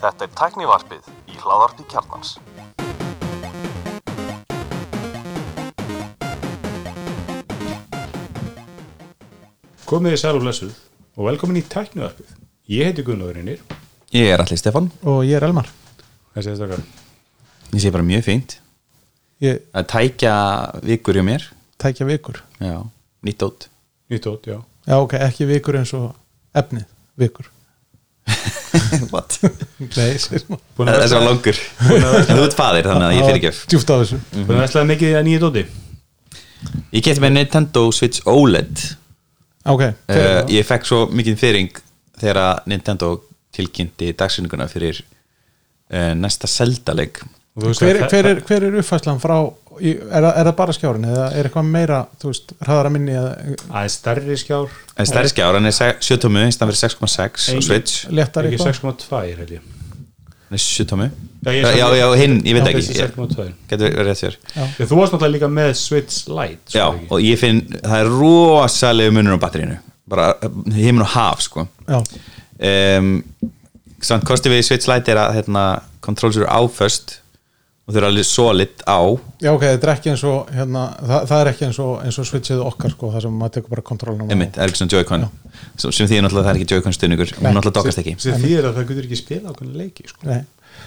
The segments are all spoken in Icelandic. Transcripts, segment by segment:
Þetta er tæknivarpið í hláðarpi kjarnans. Komið þið sæl og blessuð og velkomin í tæknivarpið. Ég heiti Gunnar Einir. Ég er allir Stefan og ég er Elmar Þessi er stakar. Ég sé bara mjög fínt ég að tækja vikur hjá mér tækja vikur Já, nýtt út Nýtt ótt, já. já ok, ekki vikur eins og efnið vikur. What? nei, Það er svo langur. þú ert faðir þannig að ég fyrir ekki djúft á þessu. Búin að versla mikið að nýja dóti. Ég kefti með Nintendo Switch OLED ok, uh, Ég fekk svo mikið fyrring þegar Nintendo tilkynnti dagsyninguna fyrir uh, næsta seldaleg þú hver, að- hver, er, hver er uppfæslan frá er, það- er það bara skjárin eða er eitthvað meira þú veist, hraðara minni eða Aðeins stærri skjár. En stærri skjár, hann er 7 tómu í staðan fyrir 6,6 á Ein- Switch léttar Ekki eitthvað 6,2 held ég. Hann er 7 tómu Já, ég Já, já, hinn, ég veit ekki þessi Ég- 6,2. Getur verið rétt sér Já, Þú varst náttúrulega líka með Switch Lite. svo Já, ekki? og ég finn, það er rosalegu munur á batterínu bara heimin og haf sko já, um, samt kosti við Switch Lite er að hérna, controls eru áföst og þau eru alveg solid á. Já ok, þetta er ekki eins og hérna, það, það er ekki eins og, eins og switchið okkar sko, það sem maður tekur bara kontrolna einmitt, það er ekki svona Joy-Con. Sem, sem því náttúrulega það er ekki Joy-Con stuðningur. Hún náttúrulega dokast ekki. Sem þýðir að það getur ekki spila ákveðin leiki, sko. Nei,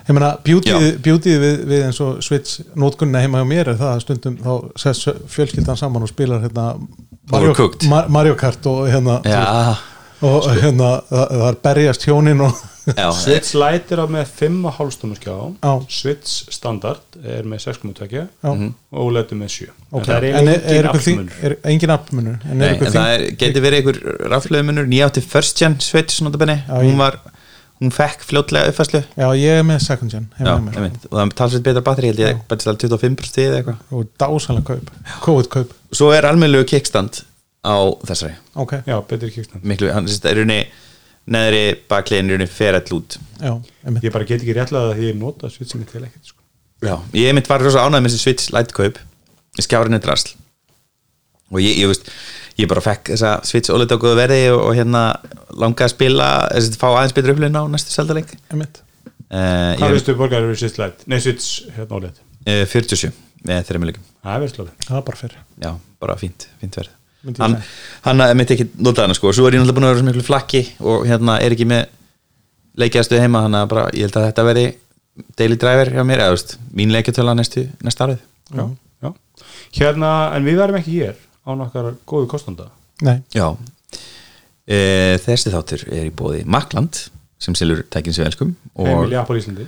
ég Já. beauty við, við eins og switch nótkunna heima hjá mér er það að stundum þá sess fjölskyldan saman og spilar hérna Mario, Mario Kart og hérna Já, og hérna það, það er berjast hjónin og Switch Lite er á með 5,5 stónu skjá. Já. Switch Standard er með 6,2 Já. og OLED er með 7. ok, það er en er, eiginlega er, engin er afmunur en en það er, geti verið einhver raflöðu munur. Nýja átti first gen Switch hún var hún fekk fljótlega uppfæslu já, ég er með second gen Já, einmitt, og það er talsveit betra batteri held ég, betist alveg 25% eða eitthvað. Og dásalega kaup, COVID kaup. Svo er almennilegu kickstand á þessari. Ok, Já, betri kickstand. miklu, hann er í rauninni neðri bakliðin í rauninni ferall út já, Ég bara get ekki réttlega að því ég nota sem ég til ekkert, sko. Já, ég mynd var rosa ánægð með þessi Switch Lite kaup skjárin er drasl og ég, ég veist ég bara fekk þessa Switch OLED á góðu verði og, og hérna langaði að spila þessi fá aðeins betur upplifin á næstu einmitt uh, Hvað ég, veistu borgar eru Switch Lite? Nei, Switch, hérna OLED. uh, 47 með þeirra mjög Það er verðslega. það er bara fyrir já, bara fínt, fínt verð hann, hann er mitt ekki notað hana sko, svo er ég náttúrulega búin að vera svo miklu flakki og hérna er ekki með leikjaðastu heima, þannig að bara, ég held að þetta veri daily driver hjá mér, eða þú veist mín leikjatöla næstu, næsta árið. Já, já. Hérna, en við verðum ekki hér á nokkar góðu kostanda. nei, Já. E, Þessi þáttur er í bóði Makland sem selur tækinn sem elskum og Heimil í Apple Íslandi.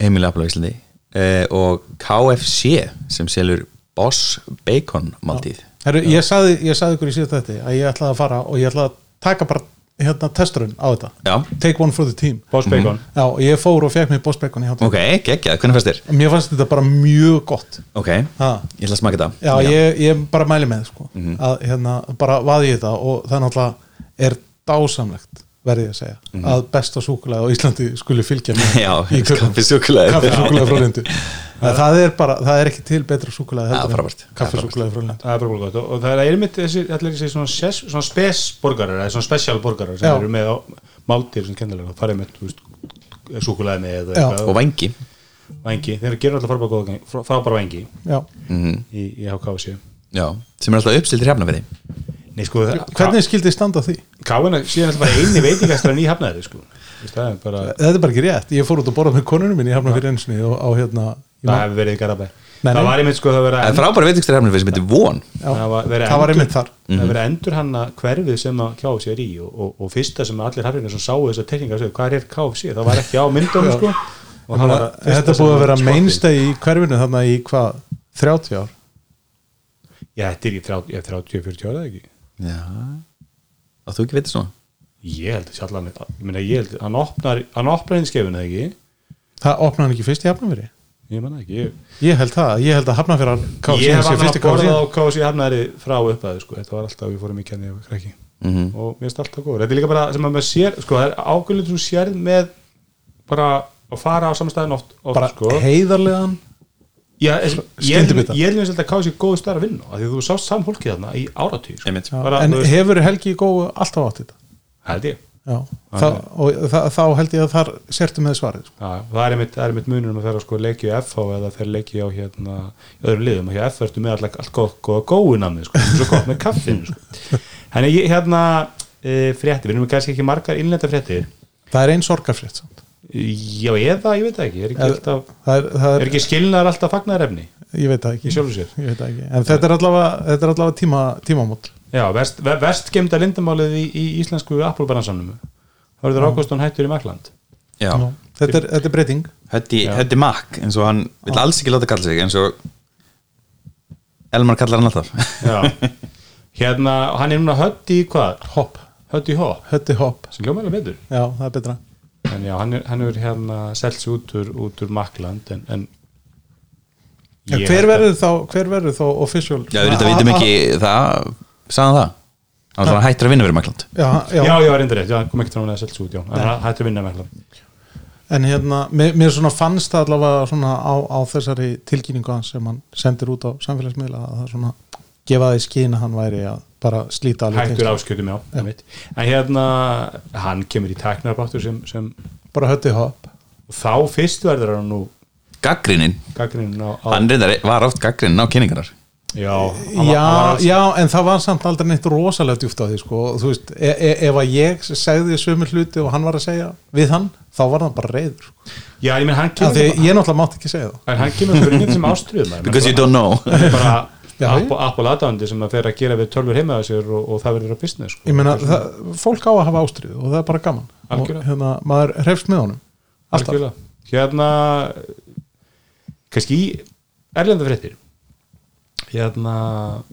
Heimili Apple á Íslandi. E, og KFC sem selur Boss Bacon máltíð Heru, ég sagði ég sagði ykkur í síðan þetta að ég ætlaði að fara og ég ætlaði að taka bara hérna testurinn á þetta. Já, take one for the team. Boss Bacon. Já, og ég fór og fekk mér Boss Bacon ok, geggjað, hvernig fannst þér? Mér fannst þetta bara mjög gott. Ok, ha. ég ætla að smaka þetta. Já, ég, ég bara mæli með sko. að hérna, bara vaði ég þetta og það náttúrulega er dásamlegt verði ég að segja, að besta súkulega á Íslandi skuli fylgja mér Já, í kaffisúkulega frá lindu. Það er bara, það er ekki til betra súkulega kaffisúkulega frá lindu. Það er bara gott og, það er einmitt þessi, allir þessi svona, ses, svona spes borgarar eða svona special borgarar sem Já. eru með á máltir sem kennilega og farið með, þú veist, súkulega með eða Já. eitthvað. Og vangi vangi, þeir gera alltaf frábæra vangi Já. í, í HKC Já, sem er alltaf uppstildir hrefnafyrði Nei, sko, Hvernig skildi standa á því? Káina síðan alltaf bara eini veitingastran í hafnaði sko. Er bara, Þetta er bara ekki rétt, ég fór út að borða með konunum minn í hafna fyrir einsinni og á hérna ég það hefur verið í Garabæ Nei, Það var einmitt sko það verið Það frábæra veitingstæri hrefnafyrði sem heitir Von. Já, það var, einmitt þar. það verið endur hann að hverfið sem að KFC er í og, og, og fyrsta sem allir hafrinu sem sáu þessar tekningar hvað er KFC, það var ekki á myndunum sko. og það var fyrsta Þetta búið að vera mainstay í hverfinu þarna í hvað, 30 ár? Já, þetta er í 30 ég er 30-40 ára eða ekki Já. Og þú ekki veitir svona? Ég held að sjallan, ég meina ég held hann opnar, hann opnar inn skefinu eða ekki? Það opnaði hann ekki fyrst í hafnafyrir ég manna ekki, ég, Ég held það, ég held að KFC ég hef sé hann fyrst að borða á KFC hafnaðri frá uppaði sko, þetta var alltaf, við fórum í kenni og krekki Mhm. og mér finnst alltaf góður, þetta er líka bara sem að maður sér, sko, það er ákveðlega sem sér með bara að fara á samstæðin oft, oft Bara sko. heiðarlegan Já, ég, ég, Skyndibita. ég er líka að KFC góðu starf að vinna af því að þú sást saman fólkið þarna í áratug sko. En hefur Helgi Góu alltaf átt þetta? held ég já. Þá, og það, þá held ég að þar sértu með svarið sko. Já, það er einmitt, er einmitt munur um að vera sko leiki á FH eða fyrir leiki á hérna í öðru liðum og hér FH ertu með alltaf allt góð, góða góðu namni sko, svo gott með kaffinu sko. Þannig ég hérna e, frétti, við erum kannski ekki margar innlenda fréttir það er einn sorgarfrétt samt. Já, eða, ég veit það ekki, er ekki, Er- alltaf, það er, það er er, ekki skilnaðar alltaf fagnarefni ég veit það í ekki sjálfu sér? Ég veit það ekki. en þetta er allavega, þetta er allavega tíma, tímamót. Já, verst, ver- verst gemda lindamálið í, í íslensku Apple-bransanum Hörður Ágústón hættur í Makland Já, Já. þetta, er, þetta er breyting. Já. Höddi Mack eins og hann vil alls ekki láta kalla sig eins og Elmar kallar hann alltaf. Já, hérna, hann er núna hötti í hvað? hopp, Hötti í hopp, hötti hopp. Sem hljómaðlega betur. Já, það er betra en já, hann er, hann er hérna selts út úr, út úr Makland en, en ég hver verður þá, hver verður þá official? Já, við þetta vitum ekki það. Sagðan það? Hann var svona hættur að vinna fyrir Makland já, já, Já, já, reyndir rétt, já, kom ekki til að selts út, já. Hann hætti að vinna með Makland en hérna mér, mér svona fannst það allavega svona á, á þessari tilkynningu hans sem hann sendir út á samfélagsmiðla að það svona gefa það í skýna hann væri að bara slíta alveg hættur áskjöldum, já, einmitt. en hérna hann kemur í tæknarbáttur sem, sem bara hötti hopp. Og þá fyrst verður hann nú Gaggrinin, gaggrinn á, á hann reyndar var oft gaggrinin á kynningarar já, já, var já, en það var samt aldrei neitt rosalega djúft á því sko, og þú veist, e e ef að ég segði sömu hluti og hann var að segja við hann, þá var hann bara reyður sko. já, ég menn hann kemur því ég náttúrulega mátt ekki segja það. En hann kemur fyrir einhvern sem ástriðum Because you don't know. bara Já, Apple, aðdándi sem að fer að gera við tölfur heima á sér og, og það verður að business sko. ég meina, það, fólk á að hafa ástriðu og það er bara gaman og Algjörlega. hérna, maður hrefst með honum alltaf, Algjörlega. hérna kannski í erlenda fréttir hérna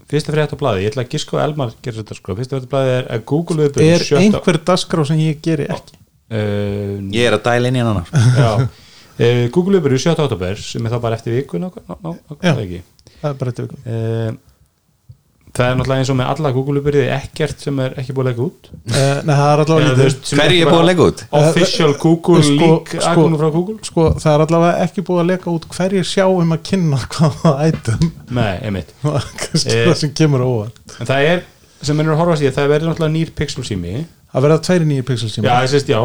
fyrsta frétt á blaði, ég ætla að giska á Elmar gerir þetta sko, fyrsta frétt á blaði er að Google viðbjörn er einhver dagskrá sem ég geri ekki uh, Ég er að dæla inn í hann annar já, uh, Google viðbjörn 7. oktober sem er þá bara eftir viku ná, ná, ná, ná, Já. ekki bara þetta vikum uh, það er náttúrulega eins og með alla Google viðbjörði ekkert sem er ekki búið að leggja út. Uh, nei, það er allavega Hverju er búið að leggja út? Official Google Sko- leak sko- aðgónu frá Google? sko, það er allavega ekki búið að leka út hverjir sjá um að kynna hvaða ætum. Nei, einmitt. Kannski Eh. það sem kemur óvart. En það er, sem mennur að horfa því það verður náttúrulega nýr pixel sími að verða tveiri nýjir pixel síma Já, það sést, já,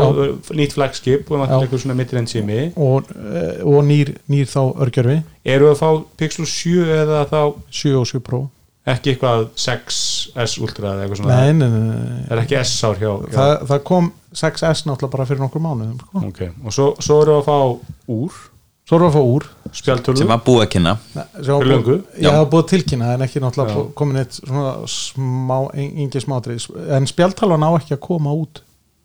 nýtt flagskip og Já. náttúrulega eitthvað svona mittilend sími og, eh, og nýr, nýr þá örgjörfi. Eru að fá pixel 7 eða þá 7 og 7 Pro. ekki eitthvað 6S Ultra eða eitthvað svona? Nei, nei, nei. Það er ekki S-ár hjá, hjá Það, það kom 6S náttúrulega bara fyrir nokkur mánuðum sko. Ok, og svo, svo eru að fá úr svo erum við að fá úr spjaltölu sem var búið að kynna. Sem var Fyrir löngu? búið- Já, það var búið að tilkynna en ekki náttúrulega Já. bú- komin eitt svona smá, engi smádrið. En spjaltalan á ekki að koma út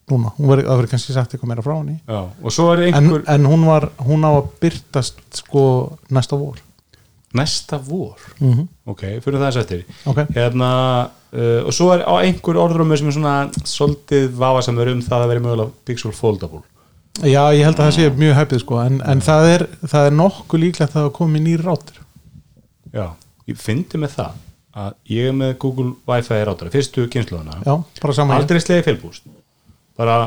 núna, hún verið, það verið kannski sagt eitthvað meira frá henni. Já, og svo er en, einhver en hún var, hún á að byrtast sko næsta vor. Næsta vor? Mm -hmm. Ok, fyrir það eftir. Ok, Hérna, uh, og svo er á einhver orðrumur sem er svona svolítið vafasamur um það að vera mögulega pixel foldable já ég held að það sé mjög hæpið sko en, en það, er, það er nokkuð líklegt að það komi nýr rátur Já, ég fyndi með það að ég er með Google Wi-Fi rátara fyrstu kynsluðuna, já, bara saman aldrei slegið félbúst bara,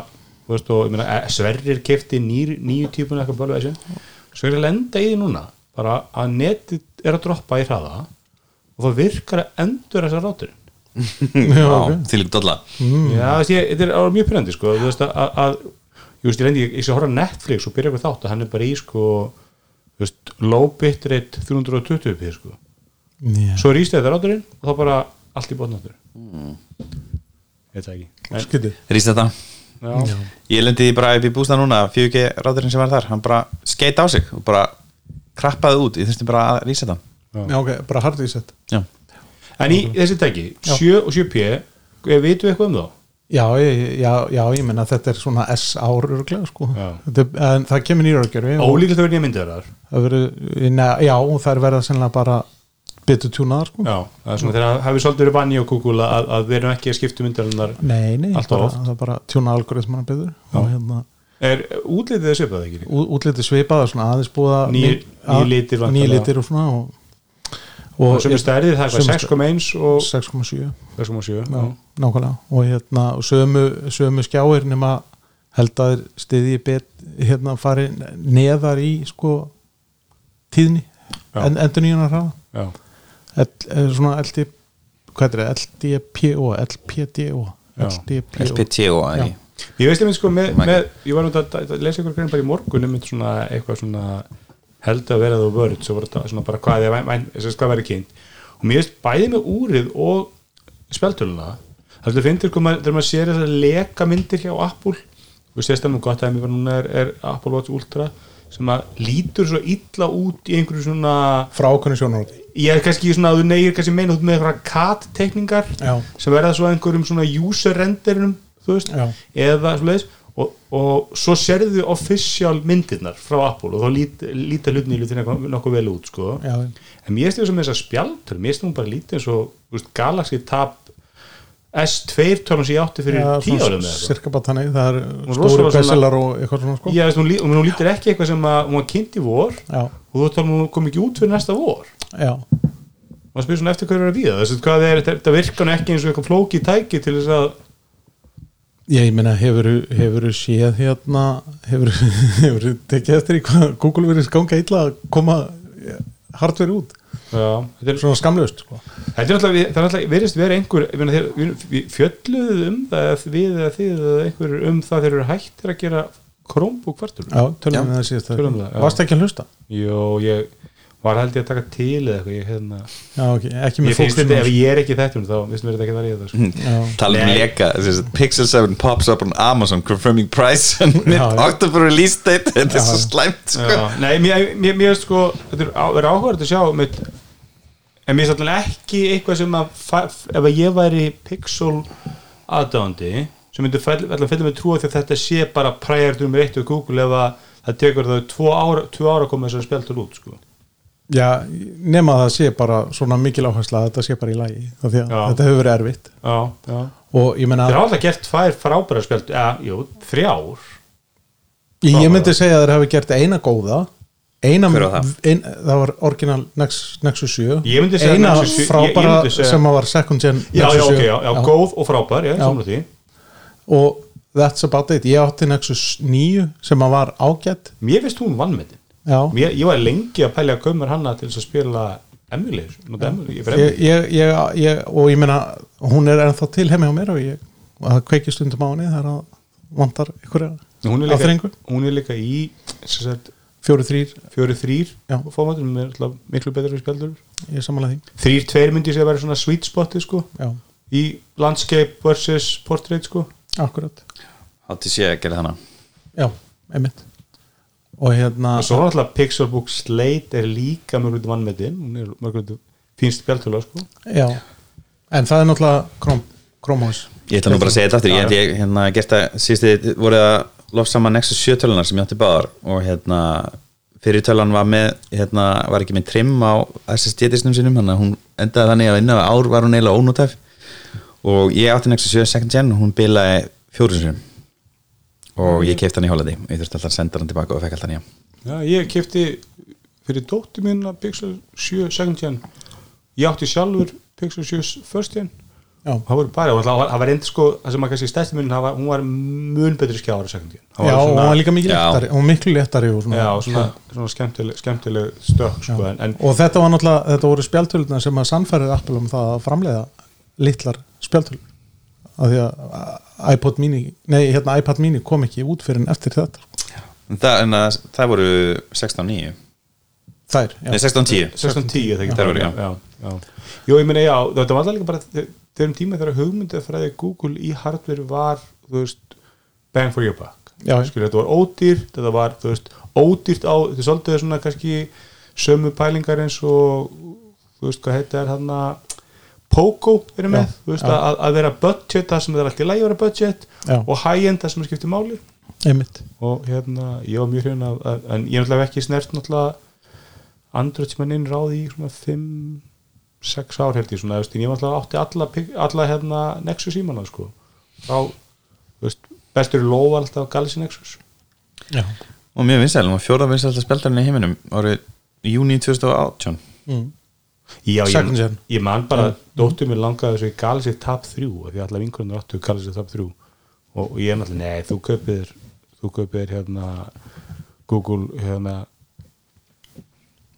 þú veist og ég meina, eh, Sverrir kefti nýr, nýju típun eitthvað bölva þessu, svo er að lenda í því núna bara að netið er að droppa í hraða og það virkar að endur þessa ráturinn já, ok. Til ekki dolla. Já, þú veist, ég, þetta er mjög pyrrandi sko, þú veist að, að, að ég veist, ég reyndi, ég, ég skal horfa Netflix og byrja eitthvað þátt að hann er bara í sko þú veist, low bitrate 320 p sko, Já. svo er ístæðið ráturinn og þá bara allt í botnáttur mm. ég veit það ekki. Rýst þetta já, Ég lendi bara upp í bústa núna 4G ráðurinn sem var þar. Hann bara skeit á sig og bara krappaði út. Ég þurfti bara að rýsa þetta já, ok, bara hard reset. Já, en í þessi tæki 7 og 7p, við vitum við eitthvað um þá Já, já, já, ég menna að þetta er svona S ár örglega sko. Er, en það kemur nýra örgjörfi og ólíklegt að vera nýja myndir þar. Það verður, neða, já, það er verða sennilega bara betur tjúnaðar sko. Já, það er svona þegar hafið svolítið verið vanni á Google að, að við erum ekki að skipta myndarinnar Nei, nei, bara, það er bara tjúna algoritmana betur. Hérna, er útlitið að það ekki? Ú- útlitið svipað svona aðeins búið að að- nýir litir nýir litir og svona og, og sömu stærðir, það er sömu hvað 6,1 og 6,7 6,7 já, já. nákvæmlega. Og hérna, og sömu, sömu skjáir nema held að þeir stiði bet, hérna fari neðar í sko tíðni, en, endur nýjunar hraða eh, svona LD hvað er það, LDPO LPTO í Ég veist mynd sko með, með ég var náttúrulega að, lesa ykkur grein bara í morgun um svona eitthvað svona held að vera þú vörð svo var þetta svona bara hvað ég væn, þess að hvað væri kynnt og mér veist bæði með úrið og spjaldtöluna það er finnir sko maður- þegar maður sér þessar leka myndir hjá Apple og það nú gott að mér núna er, er Apple Watch Ultra sem að lítur svo illa út í einhverju svona frá ákveðinu sjónaróti ég er kannski svona að þú negir kannski meina út með eitthvað cat-tekningar Já. sem verða svo einhverjum svona user renderinum þú veist, Já. eða svoleiðis og, og svo sérðu official myndirnar frá Apple og þá lít, líta hlutin í hlutin nokkuð vel út sko. Já. en mér sem þess að spjaldur mér hún bara lítið eins og Galaxy Tab S2 tölum sem ég átti fyrir Já, tíu cirka bara þannig, það er stóri besselar og eitthvað svona sko. Já, hún, lí- hún, lítir ekki eitthvað sem að hún var kynnt í vor Já, og þú talum hún kom ekki út fyrir næsta vor. Já, maður spyrir svona eftir hvað er að þetta, þetta virkar ekki eins og eitthvað flókið tæki til þess að ég meina hefur hefur séð hérna hefur hefur tekið eftir í hvað Google verið ganga illa að koma hardware út, já, þetta er, svona skamlaust sko. þetta er alltaf, það er alltaf verist verið einhver ég meina, þeir, við, við fjölluðu um það eða við eða þið eða einhver um það þeir eru hættir að gera Chromebook kvartur Já, tölum Já. við það síðast Tölum við það, já. Varst ekki að hlusta? Jó, ég var held ég að taka til eða eitthvað ég, hérna, Já, ok, ekki ég finnst þetta, ef ég er ekki þetta þá finnst mér þetta ekki það í þetta sko. Já, tala um leka Pixel 7 pops up on Amazon confirming price and. October release date þetta er svo slæmt sko. Nei, mér, mér, mér sko þetta er áhverð að sjá mitt, en mér er svolítið ekki eitthvað sem að ef að ég væri pixel aðdándi sem myndi fylgja með trúa því að þetta sé bara prior nummer eitt við Google ef að það tekur þau tvo ára, tvo ára að koma þess að spjaltur út sko. Já, nema að það sé bara svona mikil áhersla að þetta sé bara í lagi af því að Já. þetta hefur verið erfitt. Já, já. Og ég meina, þeir hafa alltaf gert tvær frábæra spjald ja, jú, þrjár. Ég, ég myndi segja að þeir hafi gert eina góða eina, Hver var það? ein, það var orginal Nex- Nexus 7 Ég myndi segja eina Nexus 7 ég- ég frábæra segja- sem að var second gen já, já, Nexus ok, 7. já, já, góð og frábær já, Já. samla því. Og that's about it, ég átti Nexus 9 sem að var ágætt. Mér finnst hún vannmetin já, Mér, ég var lengi að pælja að kaumur hanna til að spila nota emulate, ég ég, ég, og ég meina hún er ennþá til heimi á mér og það kveiki stundum á henni þar að vantar ykkur hún er, líka, aðþrengu hún er líka í fjóru þrýr, fjóri þrýr Já. fómatum, með alltaf miklu betur við spjaldur þrýr tveir myndi segja að vera svona sweet spotið sko, já, í landscape versus portrait sko. Akkurat. Hátti sé að gera hana já, einmitt og hérna og svo er alltaf Pixelbook Slate er líka mörgulegt vannmetin hún er mörgulegt fínst spjaldtölu sko. já, en það er náttúrulega Chrome, Chromehouse Ég ætla nú bara að segja þetta aftur, ég ég hérna gert að síðusti voruð að lofa saman Nexus 7 tölunar sem ég átti báðar. Og hérna fyrir tölan var með, hérna var ekki með trim á SSD-disnum sinum þannig að hún endaði þannig að innan ár var hún eiginlega ónútæf og ég átti Nexus 7 second gen og hún bilaði fjóru sinum og ég kefti hann í Hollandi. Og ég þurfti alltaf að senda hann tilbaka og fekk alltaf nýja Já, ég kefti fyrir dóttir mín að Pixel 7 second gen. Ég átti sjálfur Pixel 7 first gen. Já, það voru bara, og það var, reynd sko það sem að kannski stærsti mun, var, hún var mun betri skjára second gen. Það já var og svona, hún var líka léttari hún var miklu léttari og, svona, já, svona, svona skemmtileg, skemmtileg stök sko, en, en og þetta var náttúrulega, þetta voru spjaltölunar sem að sannfærið Apple um það að framleiða litlar spjaltölur af því að iPod mini nei, hérna iPad mini kom ekki út fyrir en eftir þetta. En það, en að, það voru 16.9 þær, já, Nei, 16.10 1610 það Þær voru, já. já, já. Jú, ég meina, já, þetta var alltaf líka bara þe- þegar um tíma þegar hugmyndið fræði Google í hardware var, þú veist bang for your buck. Skilur, þetta var ódýrt, þetta var, þú veist ódýrt á, þetta er svolítið svona kannski sömu pælingar eins og þú veist hvað heita er hann Poco er með, Já, veist já. að, að vera budget, það sem það er alltaf lægi að vera budget Já. og high-end það sem er skiptið máli einmitt og hérna, ég var mjög hrjón að, að, en ég er náttúrulega ekki snert náttúrulega inn ráði í svona 5-6 ár held ég svona, veist, ég var náttúrulega átti alla, pik- alla hérna Nexus símana sko veist, bestur í lofa alltaf Galaxy Nexus og mjög vinsæl, fjóra vinsæl speldarinn í heiminum árið júni 2018 mm. Já, ég, ég man bara mm. dóttur mér langaði þessu í Galaxy Tab 3 af því allar vinkurinn áttu Galaxy Tab 3 og, og ég er náttúrulega, nei, þú kaupir þú kaupir hérna Google hérna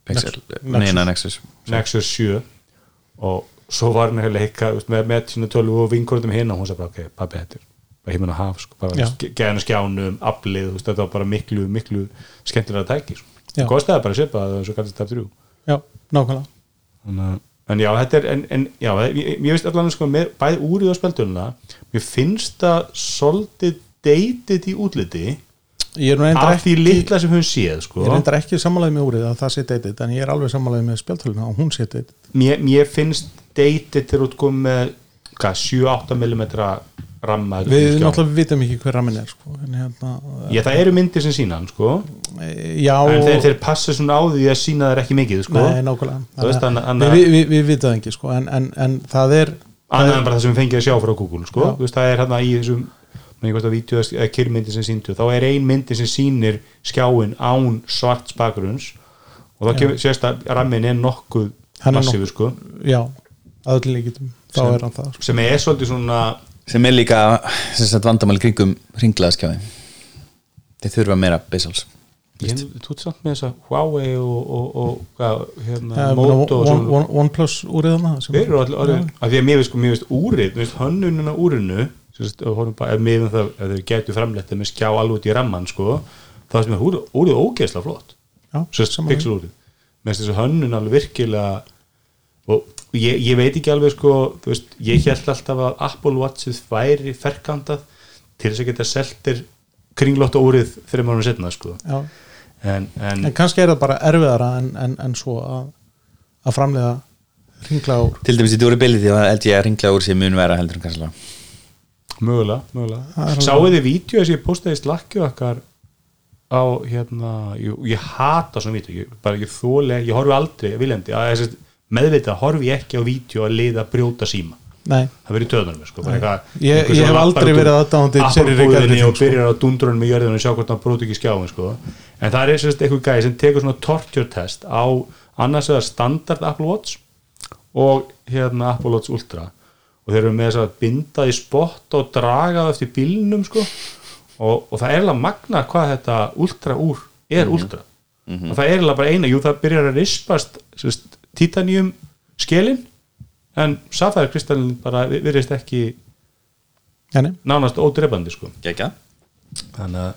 Pixel, neina Nexus. Nexus. 7 og svo var hann að leika með, með sína 12 og vinkurðum hinn og hún sagði bara ok, pabbi þetta er bara heiminn að haf sko, bara geðan skjánum, aflið þú veist, þetta var bara miklu, miklu skemmtilega tæki sko. Kostiði bara að svipa það svo kallast það þrjú. Já, nákvæmlega Þannig, að- en já, þetta er en, en já, ég, ég veist allan sko, með bæði úrið og spjaldununa mér finnst það svolítið deytið í útliti af því litla sem hún séð sko. ég reyndar ekki sammálaðið með úrið að það sé deytið, en ég er alveg sammálaðið með spjaldtöluna og hún sé deytið mér, mér finnst deytið til út komið með hvað, 7-8 mm ramma við náttúrulega vitum ekki hver ramin er sko. hérna, Já, það eru myndir sem sína sko. e, já en þeir, þeir passa svona á því að sína þeir ekki mikið sko. nei, nákvæmlega veist, hann- hann- við, við, við vitum ekki sko. en, en, en það er annað en bara það sem við fengið að sjá frá Google sko. Veist, það er hérna í þessum menn ég hvort að vídeo eða kyrmyndi sem síndu þá er ein myndi sem sýnir skjáin án svarts bakgrunns og þá kemur, sést að rammin er nokkuð Hann massífur sko já, að öllu líkitum þá Sem- er hann það sko. sem er svolítið svona sem er líka sem sagt, vandamál kringum ringlaðaskjáði þeir þurfa meira bezels ég, þú ert samt með þessa Huawei og, og, og hvað, hérna, Ja, Moto og one, svona. One, OnePlus úrið hana sem- Þeir eru allir af því að mér veist sko, mér veist úrið, mér veist hönnununa úrinu ef horfum bara, ef mér veist það ef þau getur framleitt með skjá alveg út í ramman sko, það sem er úrið, úrið ógeðslega flott. Pixel úrið með þessu hönnun alveg virkilega og ég, ég veit ekki alveg sko, veist, ég held alltaf að Apple Watchið væri ferkantað til þess að geta seltir kringlótt úrið þegar maður setna sko. já. en, en, en kannski er það bara erfiðara en, en, en svo að, að framlega ringla úr til dæmis í durability þá held ég að ringlaða úr sér mun vera heldur en kannski Mögulega, mögulega Sáuð þið vídeo sem ég postaði í slakju okkar á hérna ég, ég hata svona ég, bara ég þóli, ég horfi aldrei viljandi að þess að meðvitað horfi ég ekki á vídeo að liða að brjóta síma. Nei, það verið töðunum sko, bara eitthvað- Ég- ég hef aldrei verið Apple-búðinni Garrison, og byrjar á dundrunum með jörðinu og sjá hvort hann bróti ekki skjáin sko. en það er sérst eitthvað gæði sem tekur svona torture test á annars vegar standard Apple Watch og hérna Apple Watch Ultra. Og þeir eru með þess að binda í spott og draga það eftir bílnum sko. og, og það er alveg magna hvað þetta Ultra úr er Ultra. Og það er alveg bara eina, jú það byrjar að rispast sérst, titanium skelin en Sapphire kristallin bara vi- virðist ekki Jani. nánast ódreifandi sko. Ekki þannig að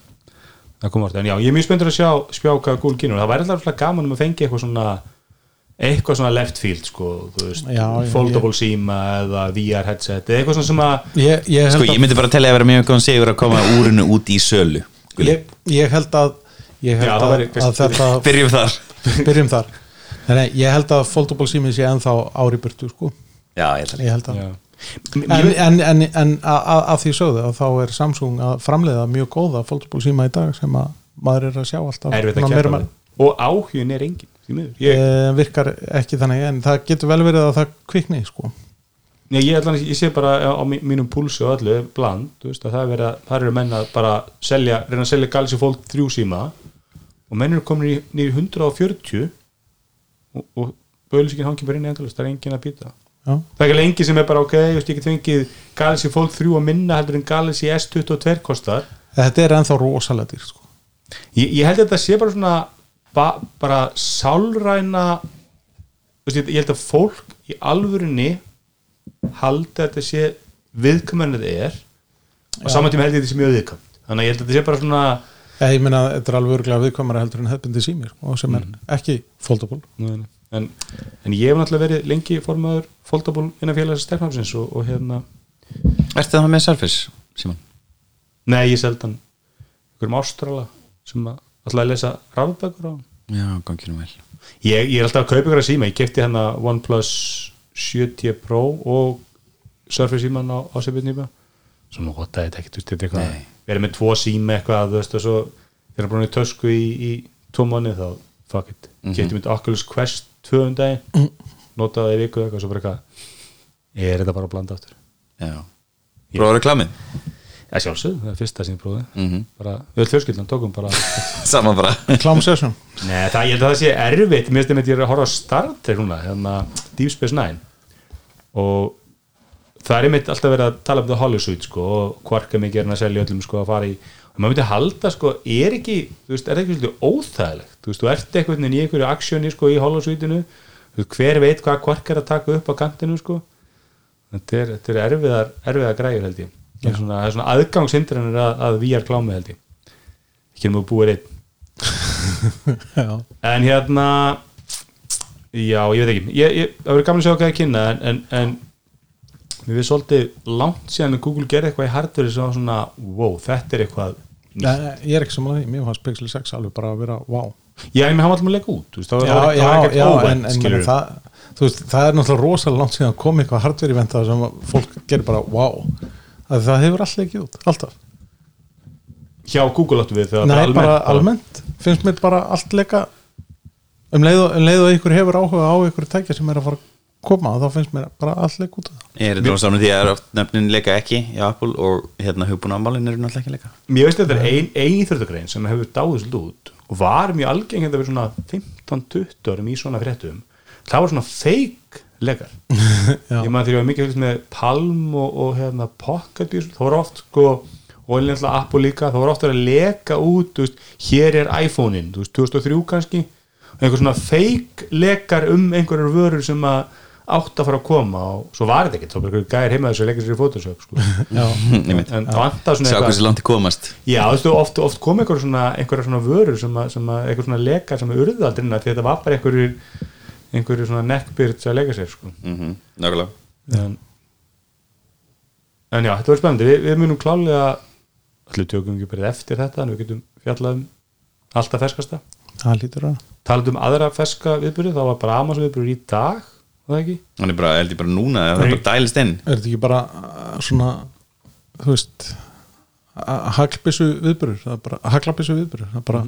það kom orðið, en já, ég er mjög spenntur að sjá spjá hvað Google kynur, það væri alltaf gaman um að fengi eitthvað svona eitthvað svona left field sko, veist, Já, já, foldable síma eða VR headset, eða eitthvað svona sem að ég, ég, held sko að, ég myndi bara telja að vera mjög góðan sigur að koma úrinu út í sölu ég, ég held að ég held Já, það að, væri að þetta byrjum þar. Byrjum þar Nei, ég held að foldable símið sé ennþá ári burtu sko. já, ég ætla ég held að já. en, en, en, en að, að, að því sögðu að þá er Samsung að framleiða mjög góða foldable síma í dag sem að maður er að sjá alltaf að og áhugin er engin ég, e, virkar ekki þannig en það getur vel verið að það kvikni sko. Nei, ég, ætla, ég sé bara á mí- mínum púlsi og öllu bland, þú veist, að það er verið að það eru menn að bara selja, reyna að selja Galaxy Fold 3 síma og menn eru komin í nýr 140 og, og bauðlýsingin hangi bara inn í endalist, það er engin að býta. Já. það er ekki lengi sem er bara ok, ég get fengið Galaxy Fold 3 og minna heldur en Galaxy S22 kostar. Þetta er ennþá rosalega dýr sko. ég, ég held að þetta sé bara svona ba, bara sálræna veist, ég, held að fólk í alvörunni haldi að þetta sé viðkvæmennið er. Og saman tíma held ég að þetta sé mjög viðkvæmt. Þannig að ég held að þetta sé bara svona Eða, ég meina þetta er alveg örgulega viðkvæmara heldur en hefðbindi símir sko, sem er ekki foldable. En, en ég hef náttúrulega verið lengi formaður foldable innan félags stefnansins og, og hérna, Ertu það með Surface, Simon? nei ég seldan einhverjum ástrala sem að alltaf að lesa rafbækur á Já, gangi nú vel. Ég, ég er alltaf að kaupa ykkur að síma. Ég kefti hérna OnePlus 7T Pro og Surface síman á, á sefbjörnýpa svo notaði þetta ekkert, þetta er eitthvað Nei. Verið með tvo síma eitthvað, þú veist, og svo þegar búin í tösku í, í tvo mánu þá fuck it, mm -hmm. kefti mitt Oculus Quest 200 daginn, notaði það í viku eitthvað, svo bara eitthvað er þetta bara að blanda aftur? Já. Prófaðu reklamið? Já, sjálfsög, það er fyrsta sem ég prófið Mhm. bara, við öll fjölskyldan tókum bara Saman bara. Session. Nei, það, ég held að það sé erfitt. Mér finnst ég að horfa á Star Trek núna hérna, Deep Space Nine. Og það er einmitt alltaf verið að tala um það Hollywood sko, og hvorka mikið er hann að selja öllum sko, að fara í og maður myndi halda sko, er ekki þú veist, er ekki svolítið óþægilegt? Þú veist, þú ert eitthvað í einhverju aksjóni sko, í veist, hver veit hvað hvork er að taka upp á kantinu sko. Þetta er, þetta er erfiðar, erfiðar græður held ég. Það er svona, er svona aðgangshindranir að, að VR klámi held ég. Ekki við búið einn. Já, en hérna já, ég veit ekki. Ég, ég, það verður gaman að sjá hvað það kynna en, en, en mér finnst svolítið langt síðan að Google gerði eitthvað í hardware sem var svona, wow, þetta er eitthvað Nei, ég er ekki saman að því, mér fannst Pixel 6 alveg bara að vera wow. Já, en hann var alltaf að leika út þú veist, það var, það það já, óvænt, en, en meni, það, veist, það er náttúrulega rosalega langt síðan að koma eitthvað hardware event það sem fólk gerir bara wow. Að það hefur alltaf ekki út, alltaf. Hjá Google áttu við þegar Nei, bara bara almennt, almennt, finnst mér bara allt leika um leið og, um leið og ykkur hefur áhuga á ykkur tækja sem er að fara að koma þá finnst mér bara allt leika út Ég er þetta saman því að oft nefnin leika ekki í Apple og hérna hugbúnaðamálin eru náttúrulega ekki leika. Mér veist þetta er ein, ein íþjóðagrein sem hefur dáið svolítið út og var mjög algeng að það verið svona 15-20 árum í svona fréttum. Það var svona fake legar Já. ég maður þegar ég var mikið fylgst með Palm og, og hérna Pocket það var oft sko og einlega Apple líka, það var oft að leka út, veist, hér er iPhone-in þú veist, 2003 kannski. Og einhver svona fake lekar um einhverjar vörur sem að átt að fara að koma og svo var þetta ekki, þá var einhver gæðir heima þessu að leika sér í Photoshop sko. Já, Einmitt. en það vantar svona Sjá hversu langt þið komast. Já, þú veist, oft, oft kom einhver svona, einhverja svona vörur sem að, sem að einhver svona lekar sem er urðaldrina því þetta var bara einhverju einhverju svona neckbyrd að leika sér sko. mm Nákvæmlega. En, en já, þetta var spennandi. Vi, við munum klálega allir tökum ekki bara eftir þetta en við getum fjallað um alltaf ferskasta. Það lítur að talað um aðra ferska viðbyrði, þá var bara Amazon viðbyrði í dag það ekki? Hann er bara, held ég bara núna Það er bara dælist inn. Er þetta ekki bara uh, svona þú veist haglbissu viðburur það er bara haglabissu viðburur það er bara,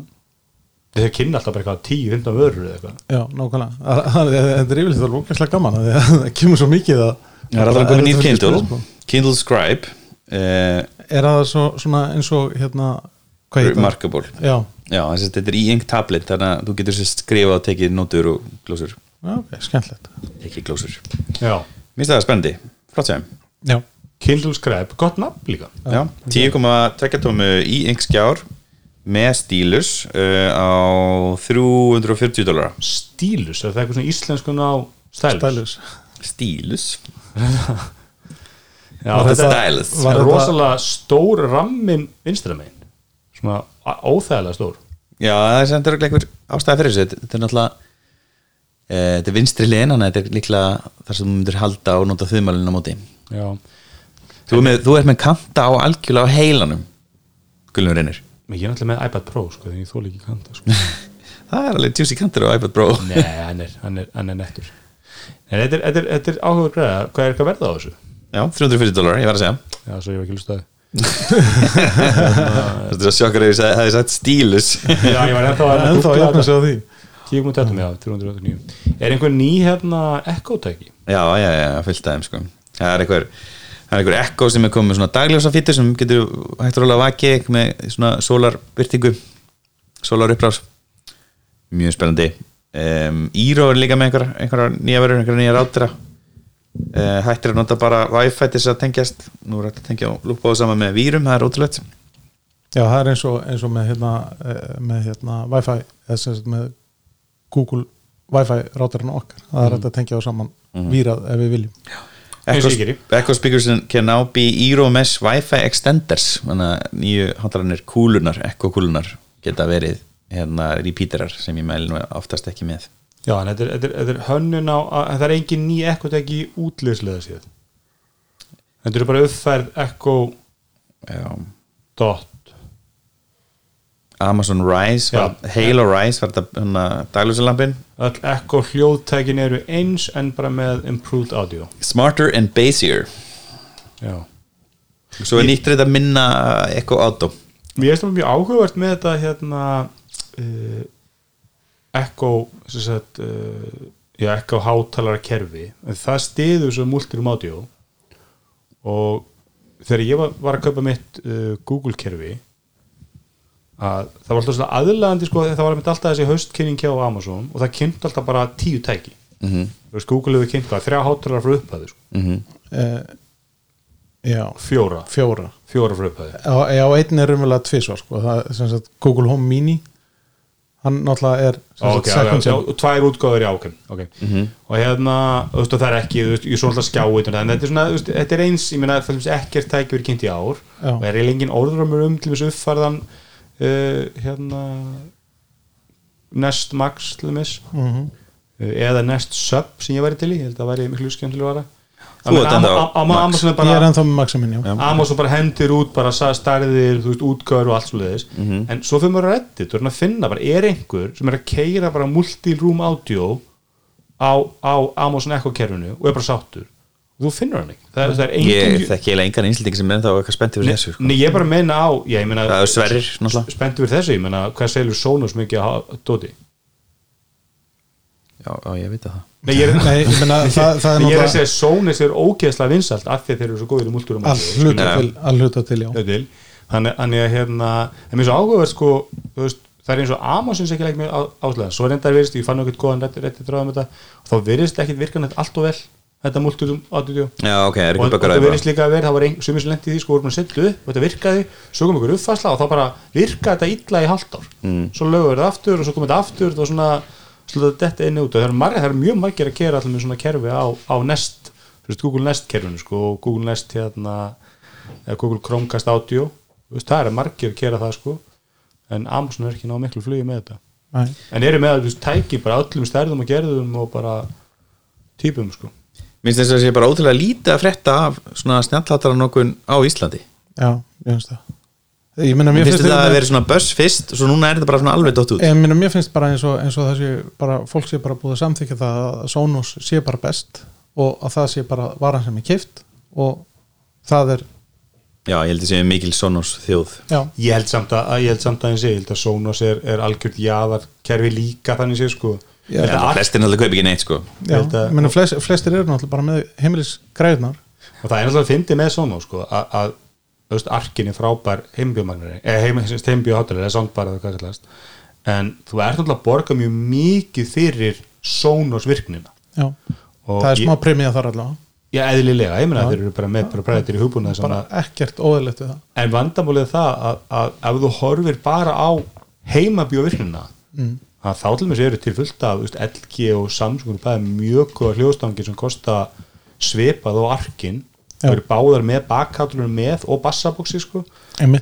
þeir kynna alltaf bara eitthvað 10-15 vörur eða eitthvað. Já, nákvæmlega. Það- það- þetta er yfirleitt alveg ógæslega gaman af því að það kemur svo mikið að Það er alltaf að fylgjast Kindle. með, sko. Kindle Scribe uh, er það svo, svona eins og hérna, hvað heitir það? Remarkable. Já, Já, þess að þetta er e-ink tablet þannig að þú getur sér skrifað og tekið nótur og glósur ok, skemmtilegt. Ekki glósur. Já, Mér finnst það spennandi, flott sem já, Kindle Scribe, gott nafn líka. Já, 10,2 tómu e-ink skjár með stílus uh, á 340 dólar Stílus, er það eitthvað svona íslenskun á stælus? stælus. Stílus? Já, Var þetta er þetta- rosalega stór rammin vinstramein svona óþægilega stór. Já, það er sem þetta er einhver ástæða fyrir þessu. Þetta er náttúrulega þetta er vinstri liðin, þetta er líklega þar sem þú myndir halda og nota þumalinn á móti. Já, Þú, er með, þú ert með kanta á algjörlega á heilanum Gullum reynir. Ég er náttúrulega með iPad Pro sko, því ég þóla ekki kanta sko. Það er alveg juicy kantur á iPad Pro. Nei, hann er, hann er, hann er nettur. En þetta er, er, áhuga græða. Hvað er eitthvað verða á þessu? Já, 340 dólar, ég var að segja. Já, svo ég var ekki lustaði Þetta er að sjokkar að hefði sagt stílus. Já, ég var ennþá að ennþá jafnum þetta. sig á því Kíkum út þetta með, já, 389 Er einhver ný hérna Echo-tæki? Já, já, já, fyllt aðeim sko. Það er einhver Það er einhver Echo sem er komið með svona dagljósa fítur sem getur hægt rólega vakið með svona sólarbyrtingu sólar upprás mjög spennandi. Um, Író er líka með einhver, einhver nýja verður, einhver nýja rátira uh, hættir að nota bara Wi-Fi til þess að tengjast. Nú er hægt að tengja og lúpa á saman með vírum það er ótrúlegt. Já, það er eins og, eins og með hérna, eh, með hérna Wi-Fi eða sem sagt með Google Wi-Fi rátarinn okkar. Það er hægt að tengja á saman vírað ef við viljum. Eins Echo. Echo speakers can now be Eero Mesh Wi-Fi extenders. Nýju handlarnir kúlunar Echo kúlunar geta verið hérna repeaterar sem ég mæli nú oftast ekki með. Já, en þetta er, þetta er, þetta er hönnun á að, það er engin ný Echo-tæki útliðslega síðan. Þetta eru bara uppfærð Echo Já. dot Amazon Rise, var, Halo Rise var þetta hérna, dagljósalampin Echo hljóðtækin eru eins en bara með improved audio. Smarter and Bassier. Já. Svo er nýtt þetta minna Echo Auto. Mér finnst það mjög áhugavert með þetta hérna uh, Echo sem sagt, uh, já, Echo hátalara kerfi en það stiður svo multirum audio. Og þegar ég var, var að kaupa mitt uh, Google kerfi að það var alltaf svona aðlaðandi sko, það var alltaf þessi haustkynning hjá Amazon og það kynnt alltaf bara tíu tæki mm. -hmm. Google hefur kynnt hvað, þrjá hátalara frá upphæðu sko. mm eh, já, fjóra, hann náttúrulega er sem sagt ok, já, já, second já, gen. og tvær útgáður já, ok, ok og hérna, þú veist, og það er ekki þú veist, ég er svona alltaf skjáið en þetta er svona, þú veist, þetta er eins, ég meina, það er ekkert tæki verið kynnt í ár Já. og er eiginlega engin orðrömmur um til þess uppfarðan uh, hérna Nest Max til þess Mhm. uh, eða Nest Sub sem ég væri til í, ég held að væri miklu skemmtilega vara. Á Max. Amazon er er bara bara hendir út bara stærðir, þú veist, útgáður og allt svo leiðis en svo fyrir maður að reddit og að finna bara, er einhver sem er að keira bara multi-room audio á, á Amazon Echo kerfinu og er bara sáttur þú finnur hann ekki það það er Ég engin þekki eiginlega engan einsliting sem er þá eitthvað spenntið fyrir þessu sko. Nei, ég bara meina á já, ég meina, Það er Sverrir, náttúrulega. Spenntu fyrir þessu, ég meina, hvað selur Sonos mikið að dóti? Já, já, ég veit að það Nei, ég er, Nei, ég meina, það, það er Nei, ég er að náttúrulega segja Sonos er ógeðslega vinsalt af því þeir eru svo góðir í multurum að hluta Já. til, að hluta til já. til þannig að hérna mér er svo áhugaverð sko þú veist, það er eins og Amazon sem ekki leik með áslega svo reyndar virðist, ég fann ekkert góðan rétti, rétti dráðum þetta og þá virðist ekkert virka neitt allt og vel þetta multurum audio Já, ok, er og, ekki og bara það græði virðist líka að vera, það var ein, sumir sem lendi í því sko voru búin að setja upp og þetta virkaði, svo kom ykkur uppfæsla og þá bara virkaði þetta illa í halvt ár. Mm. svo lögur þetta aftur og svo kom þetta aftur og svona sluta þetta inn og út. Og það er, margir, það er mjög margir að kera allir með svona kerfi á, á Nest, þú veist, Google Nest kerfinu sko, og Google Nest hérna eða Google Chromecast Audio. Þú veist, það er margir að kera það sko en Amazon er ekki ná miklu flugi með þetta. Nei. en eru með að þú veist, tæki bara öllum stærðum og gerðum og bara típum sko Minnst þess að það sé bara ótrúlega lítið að frétta af svona snjallhatara nokkuð á Íslandi. Já, ég finnst það. Ég meina, mér Finnst þetta að vera svona buzz fyrst og svo núna er þetta bara svona alveg dótt út. Ég meina, mér finnst bara eins og, eins og það sé bara, fólk sé bara búið að samþykja það að Sonos sé bara best og að það sé bara varan sem er kift og það er, Já, ég held að sé mikil Sonos þjóð. Já, Ég held samt að, ég held samt að ég sé, ég held að Sonos er, er algjört jaðar kerfi líka þannig sé sko Að Flestir náttúrulega kaup ekki neitt sko. Já að- meina, flest, flestir eru náttúrulega bara með heimilisgræðunar og það er náttúrulega að fyndi með Sonos sko að, að arkin er frábær heimbjómagnari, eða heim, heimbjóháttalega eða soundbar eða hvað kallast. En þú ert náttúrulega að borga mjög mikið fyrir Sonos virknina. Já, Og það er smá premiða þar allavega. Já, eðlilega, ég meina Já. þeir eru bara með bara præðir í hugbúna bara ekkert óðilegt við það. En vandamálið er það að, að ef þú horfir bara á heimabjóvirknina mm. Að þá til mér eru til fullt af veist, LG og Samsung það er mjög góða hljóðstangir sem kosta svipað og arkin það eru báðar með bakkáttunum með og bassabóksi sko.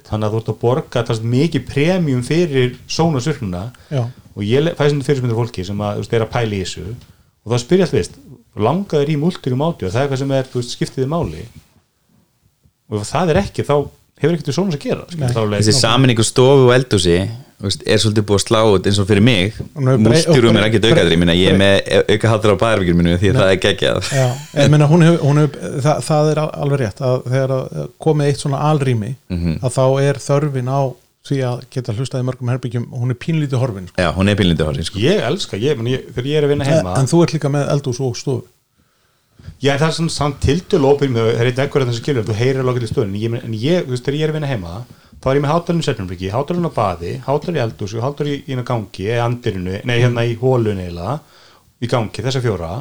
Þannig að þú ert að borga mikið premium fyrir já, og ég le- fæ sem fyrirspyndir fólki sem að, veist, er að pæla í þessu. Og þá spyrja allt veist langaður í multirum átjóð, það er eitthvað sem er veist, skiptiði máli? Og það er ekki, þá hefur ekkert við Sonos að gera er Þessi saminningu stofu og eldhúsi þú veist, er svolítið búið að slá út eins og fyrir mig múltjúrum er ekkert aukaðri ég er með auka hattur á baðarvíkjum minu því að það er geggjað já ég meina, hún hefur, hún hefur það, það er alveg rétt að þegar að komið eitt svona alrými Mhm. að þá er þörfin á því að geta hlustað í mörgum herbyggjum hún er pínlítið horfin sko. Já, hún er pínlindi horfin sko. ég elska, ég, ég, þegar ég er að vinna heima en þú ert líka með eldús og stofu ég það er svona samt tiltölu ópinn með það er eitthvað ekkur þessi skilur, þú heyrir alveg til stöðun en ég, þú veist, þegar ég er að vinna heima þá er ég með hátalinn í setnumbriki, hátalinn á baði hátalinn í eldús, hátalinn í, í gangi eða andirinu, nei hérna í hólun eða í gangi, þessa fjóra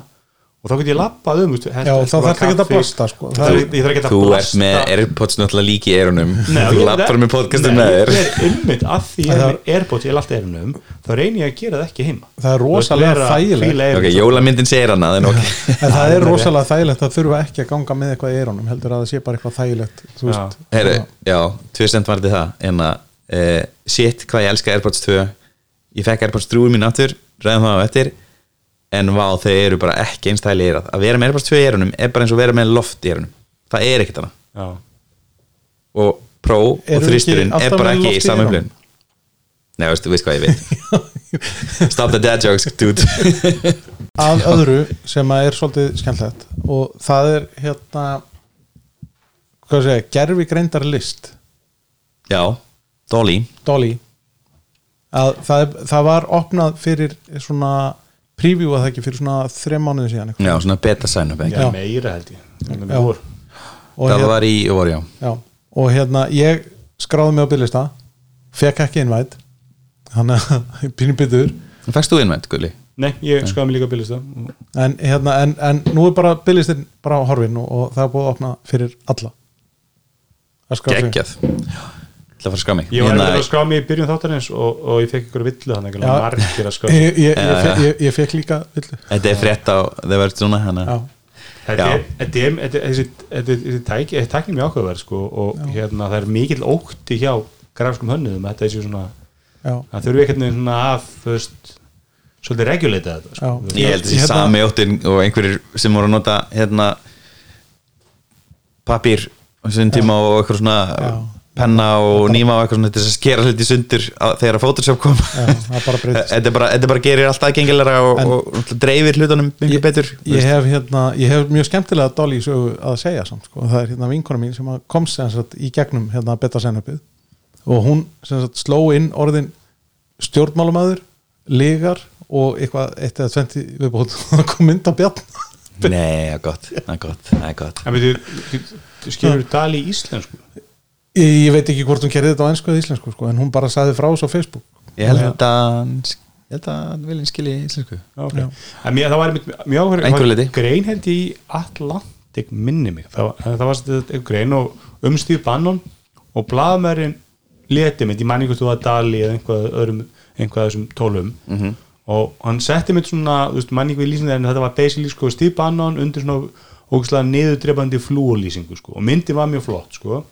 og þá get ég lappað um veist, Já, þá þarf ekki að blasta, sko. það er, að Þú ert með Airpods náttúrulega líki í eirunum Nei, Þú lappar með podcastum með þér. ég er ymmit af því ég Það er með Airpods, er alltaf eirunum þá reynir ég að gera það ekki heima. Það er rosalega þægilegt. Ok, jólamyndin segir hana það er rosalega þægilegt að þurfa ekki að ganga með eitthvað í eirónum heldur að það sé bara eitthvað þægilegt Já. sent varði það en að uh, shit hvað ég elska Airpods 2 ég fekk Airpods 3 mín aftur ræðum það á eftir en vá þau eru bara ekki einstæli eirað að vera með 2 í eirunum er bara eins og vera með loft í eirunum það er ekkert hana Já. og Pro og ekki er bara ekki í blun Nei, þú veist hvað ég veit. Stop the dad jokes, dude. Að öðru sem að er svolítið skemmtilegt og það er hérna hvað segja, gerfi greindar list Já, Dolly. Dolly. Að það, það var opnað fyrir svona preview að það ekki fyrir svona þrem mánuði síðan eitthvað. Já, svona beta sign up ekki meira held ég. Það hérna, var í vor, já. Já, og hérna ég skráði mig á byrlista fekk ekki innvætt hann er pínu byttur Fækst þú innvænt, Gulli? Nei, ég skaði mig líka byrja það en, hérna, en, en nú er bara byrlistin bara á horfin og, og það er búið að opna fyrir alla. Að skrá sig. Geggjað ætla að fara að skrá mig. Ég var að skrá mig í byrjun þáttarins og, og ég fekk ykkur villu þannig að Já. margir að skrá ég, ég, ég, Já, ég, fekk líka villu. Þetta er frétt á The Verge svona Þetta er, þetta er, þetta er, þessi, þetta er, þessi tæki, þessi tækni mjög ákveðverð sko og hérna það er mikill ótti hjá grafskum hönnuðum að þetta er svona, já, það þurfi ekkert neginn svona að, þú veist, svolítið reguleita þetta sko. Ég held þessi Hérna- sami óttin og einhverjir sem voru að nota hérna papír á þessum tíma og eitthvað svona Já. Penna og nýma og eitthvað svona til þess að skera hluti sundur þegar að Photoshop kom. Er Þetta er bara, þetta bara gerir allt aðgengilega og, og, og dreifir hlutunum miklu betur þú ég hef, hérna, ég hef mjög skemmtilega Dolly sögu að segja samt sko. það er hérna vinkona mín sem að kom sem sagt, í gegnum hérna beta senapið og hún sem sagt, sló inn orðin stjórnmálumæður ligar og eitthvað eitt eða tventi viðbót og kom mynd á bjarn Nei, það er gott, það er gott, það er gott. En þú- þú skilur dali í íslensku ég, ég veit ekki hvort hún gerði þetta á ennsku eða íslensku sko, en hún bara sagði frá þessu á Facebook. Ég held að hann ég held að hann vilja skilja í íslensku. Okay. En mér, það var einmitt mjög áhverju. Grein held í Atlantic minni mig. Það, það var þetta einhver grein og um Steve Bannon og blaðmærin leti mitt, ég man einhvern þú að Dali eða einhvað öðrum, einhvað af þessum tólum -hmm. og hann setti mitt svona þú veist, man einhver lýsing þegar en þetta var basically sko Steve Bannon undir svona ógæslega niðurdrefandi flúolýsingu sko. Og myndin var mjög flott sko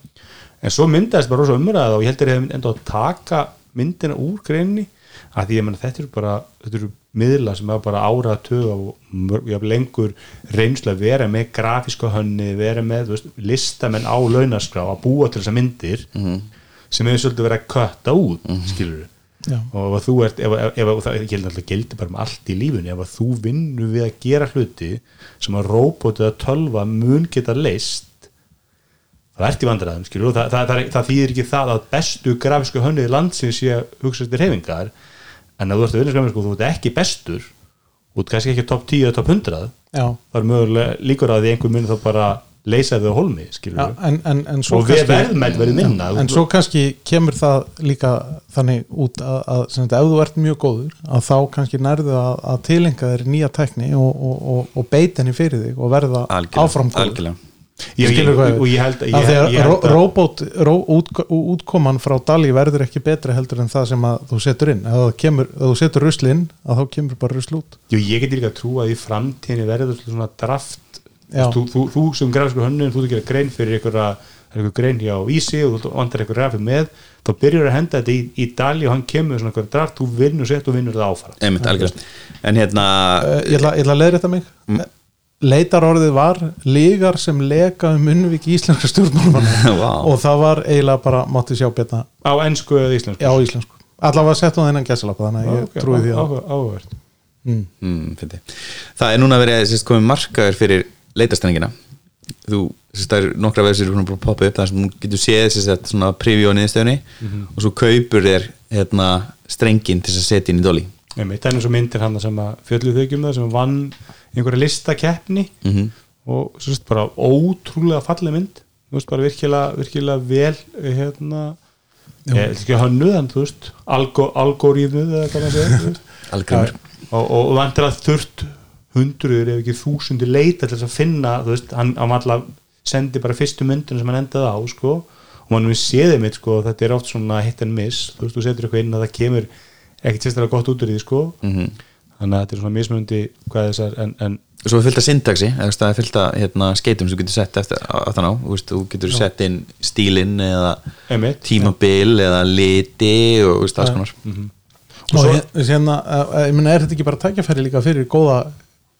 en svo myndaðist bara rosa umræða og ég held að ég hef enda að taka myndina úr greinni að því ég menna þetta eru bara þetta eru miðla sem hafa bara árað tög og lengur reynslu að vera með grafíska hönni vera með veist, listamenn á launaskrá að búa til þessar myndir sem hefur svolítið verið að kötta út mm skilur Já. og ef þú ert ef, ef, ef, og það gildi alltaf gildi bara með allt í lífunni ef að þú vinnur við að gera hluti sem að róbot eða tölva mun geta leist það ert í vandræðum skilur. Það, það, það, það þýðir ekki það að bestu grafisku hönniði landsins sé að hugsa til reyfingar en að þú ert að vinna sko, þú ert ekki bestur þú ert kannski ekki top 10 eða top 100 já, það er mögulega líkur að því einhver mun þá bara leysa þau holmi skilur. Já, en, en, en svo og við verðmætt verið minna en svo kannski kemur það líka þannig út að, að sem þetta, ef þú ert mjög góður að þá kannski nærðu að, að tilenga þér nýja tækni og, og, og, og beita henni fyrir þig og verða Algjörlega, algjörlega ég, og ég held að að ég, að ég held ro- robot, ro, út, útkoman frá Dali verður ekki betri heldur en það sem að þú setur inn. Ef, það kemur, ef þú setur rusl inn að þá kemur bara rusl út. Jú, ég get líka að trúa að í framtíðinni verður svona draft. Já. þú, þú, þú sem grafisku hönnun, þú að gera grein fyrir einhverja, er grein hjá Ísi og þú vantar einhver grafið með þá byrjar að henda þetta í, í dali og hann kemur með svona einhver draft, þú vinnur sett og vinnur það áfram. Einmitt, En hérna, uh, ég, ætla, að leiða þetta mig mm. leitar orðið var lígar sem leka um unnvík íslenska stjórnmálumanna Vá. og það var eiginlega bara mátti sjá betna á ennsku eða íslensku á íslensku allavega sett hún þennan gæsalapa þannig að ég Ok, trúi því að áhugavert. mm. mm, það er núna verið sérst, komið markaður fyrir leitarstenningina þú, sérst, það er nokkra vefsir búin að poppa upp þar sem þú getur séð sérst, svona preview á niðurstöðunni og svo kaupur þér hérna, strengin til þess að setja inn í dolly Einmitt, það er eins og myndir hann sem að fjölluð þau ekki um það sem vann einhverja listakeppni Mhm. og svo veist bara ótrúlega falleg mynd. Þú veist bara virkilega, virkilega vel hérna ég ætla ekki hönnu þann, þú veist algo, algoríðnuð eða hvað maður segir og, og, og vantir að þurft hundruður ef ekki þúsundir leita til þess að finna þú veist, hann, hann alltaf sendi bara fyrstu myndunum sem hann endaði á sko, og mann við séði mitt sko, þetta er oft svona hit and miss, þú veist, þú setur eitthvað inn að það kemur ekkert sérstaklega gott út úr því sko. Mhm. þannig að þetta er svona mismunandi hvað þessar en, en svo er fyllt að syntaxi það er fyllt að hérna, skeitum sem þú getur sett eftir að það ná þú, veist, þú getur sett inn stílinn eða einmitt, tímabil eða liti og veist, alls konar. Og og svo- ég, hérna, uh, ég meina er þetta ekki bara tækjafæri líka fyrir góða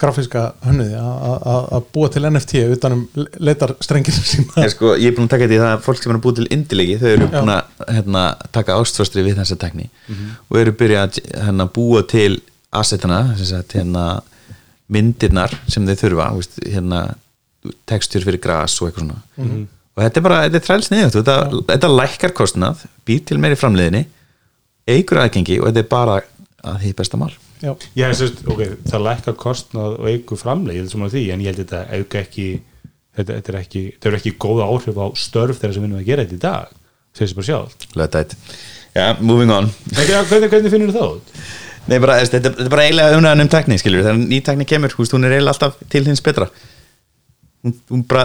grafíska hönnuði að- búa til NFT utanum leitar strengir sína. Sko, ég er búin að taka þetta í það að fólk sem er að búið til indilegi þau eru búin að hérna, taka ástfastri við þessa tekni og eru byrjað að hérna, búa til assetana, hérna, myndirnar sem þau þurfa hérna, textur fyrir gras og eitthvað svona. Og þetta er bara, þetta er træls niður þetta, þetta lækkar kostnað, býr til meiri framleiðinni eigur aðgengi og þetta er bara að því besta mál já, sérst, ok, það lækkar kostnað og eigu framlegið sem á því, en ég held þetta auka ekki þetta, þetta er ekki, þetta er ekki góða áhrif á störf þeirra sem vinnum að gera þetta í dag segir sér bara sjálf Löðdætt. Já, moving on. Hvernig, hvernig finnur það út? Nei, bara, þetta, þetta er bara eiginlega umræðan um tekni, skilur þegar ný tekni kemur, húst, hún er eiginlega alltaf til hins betra hún, hún bara,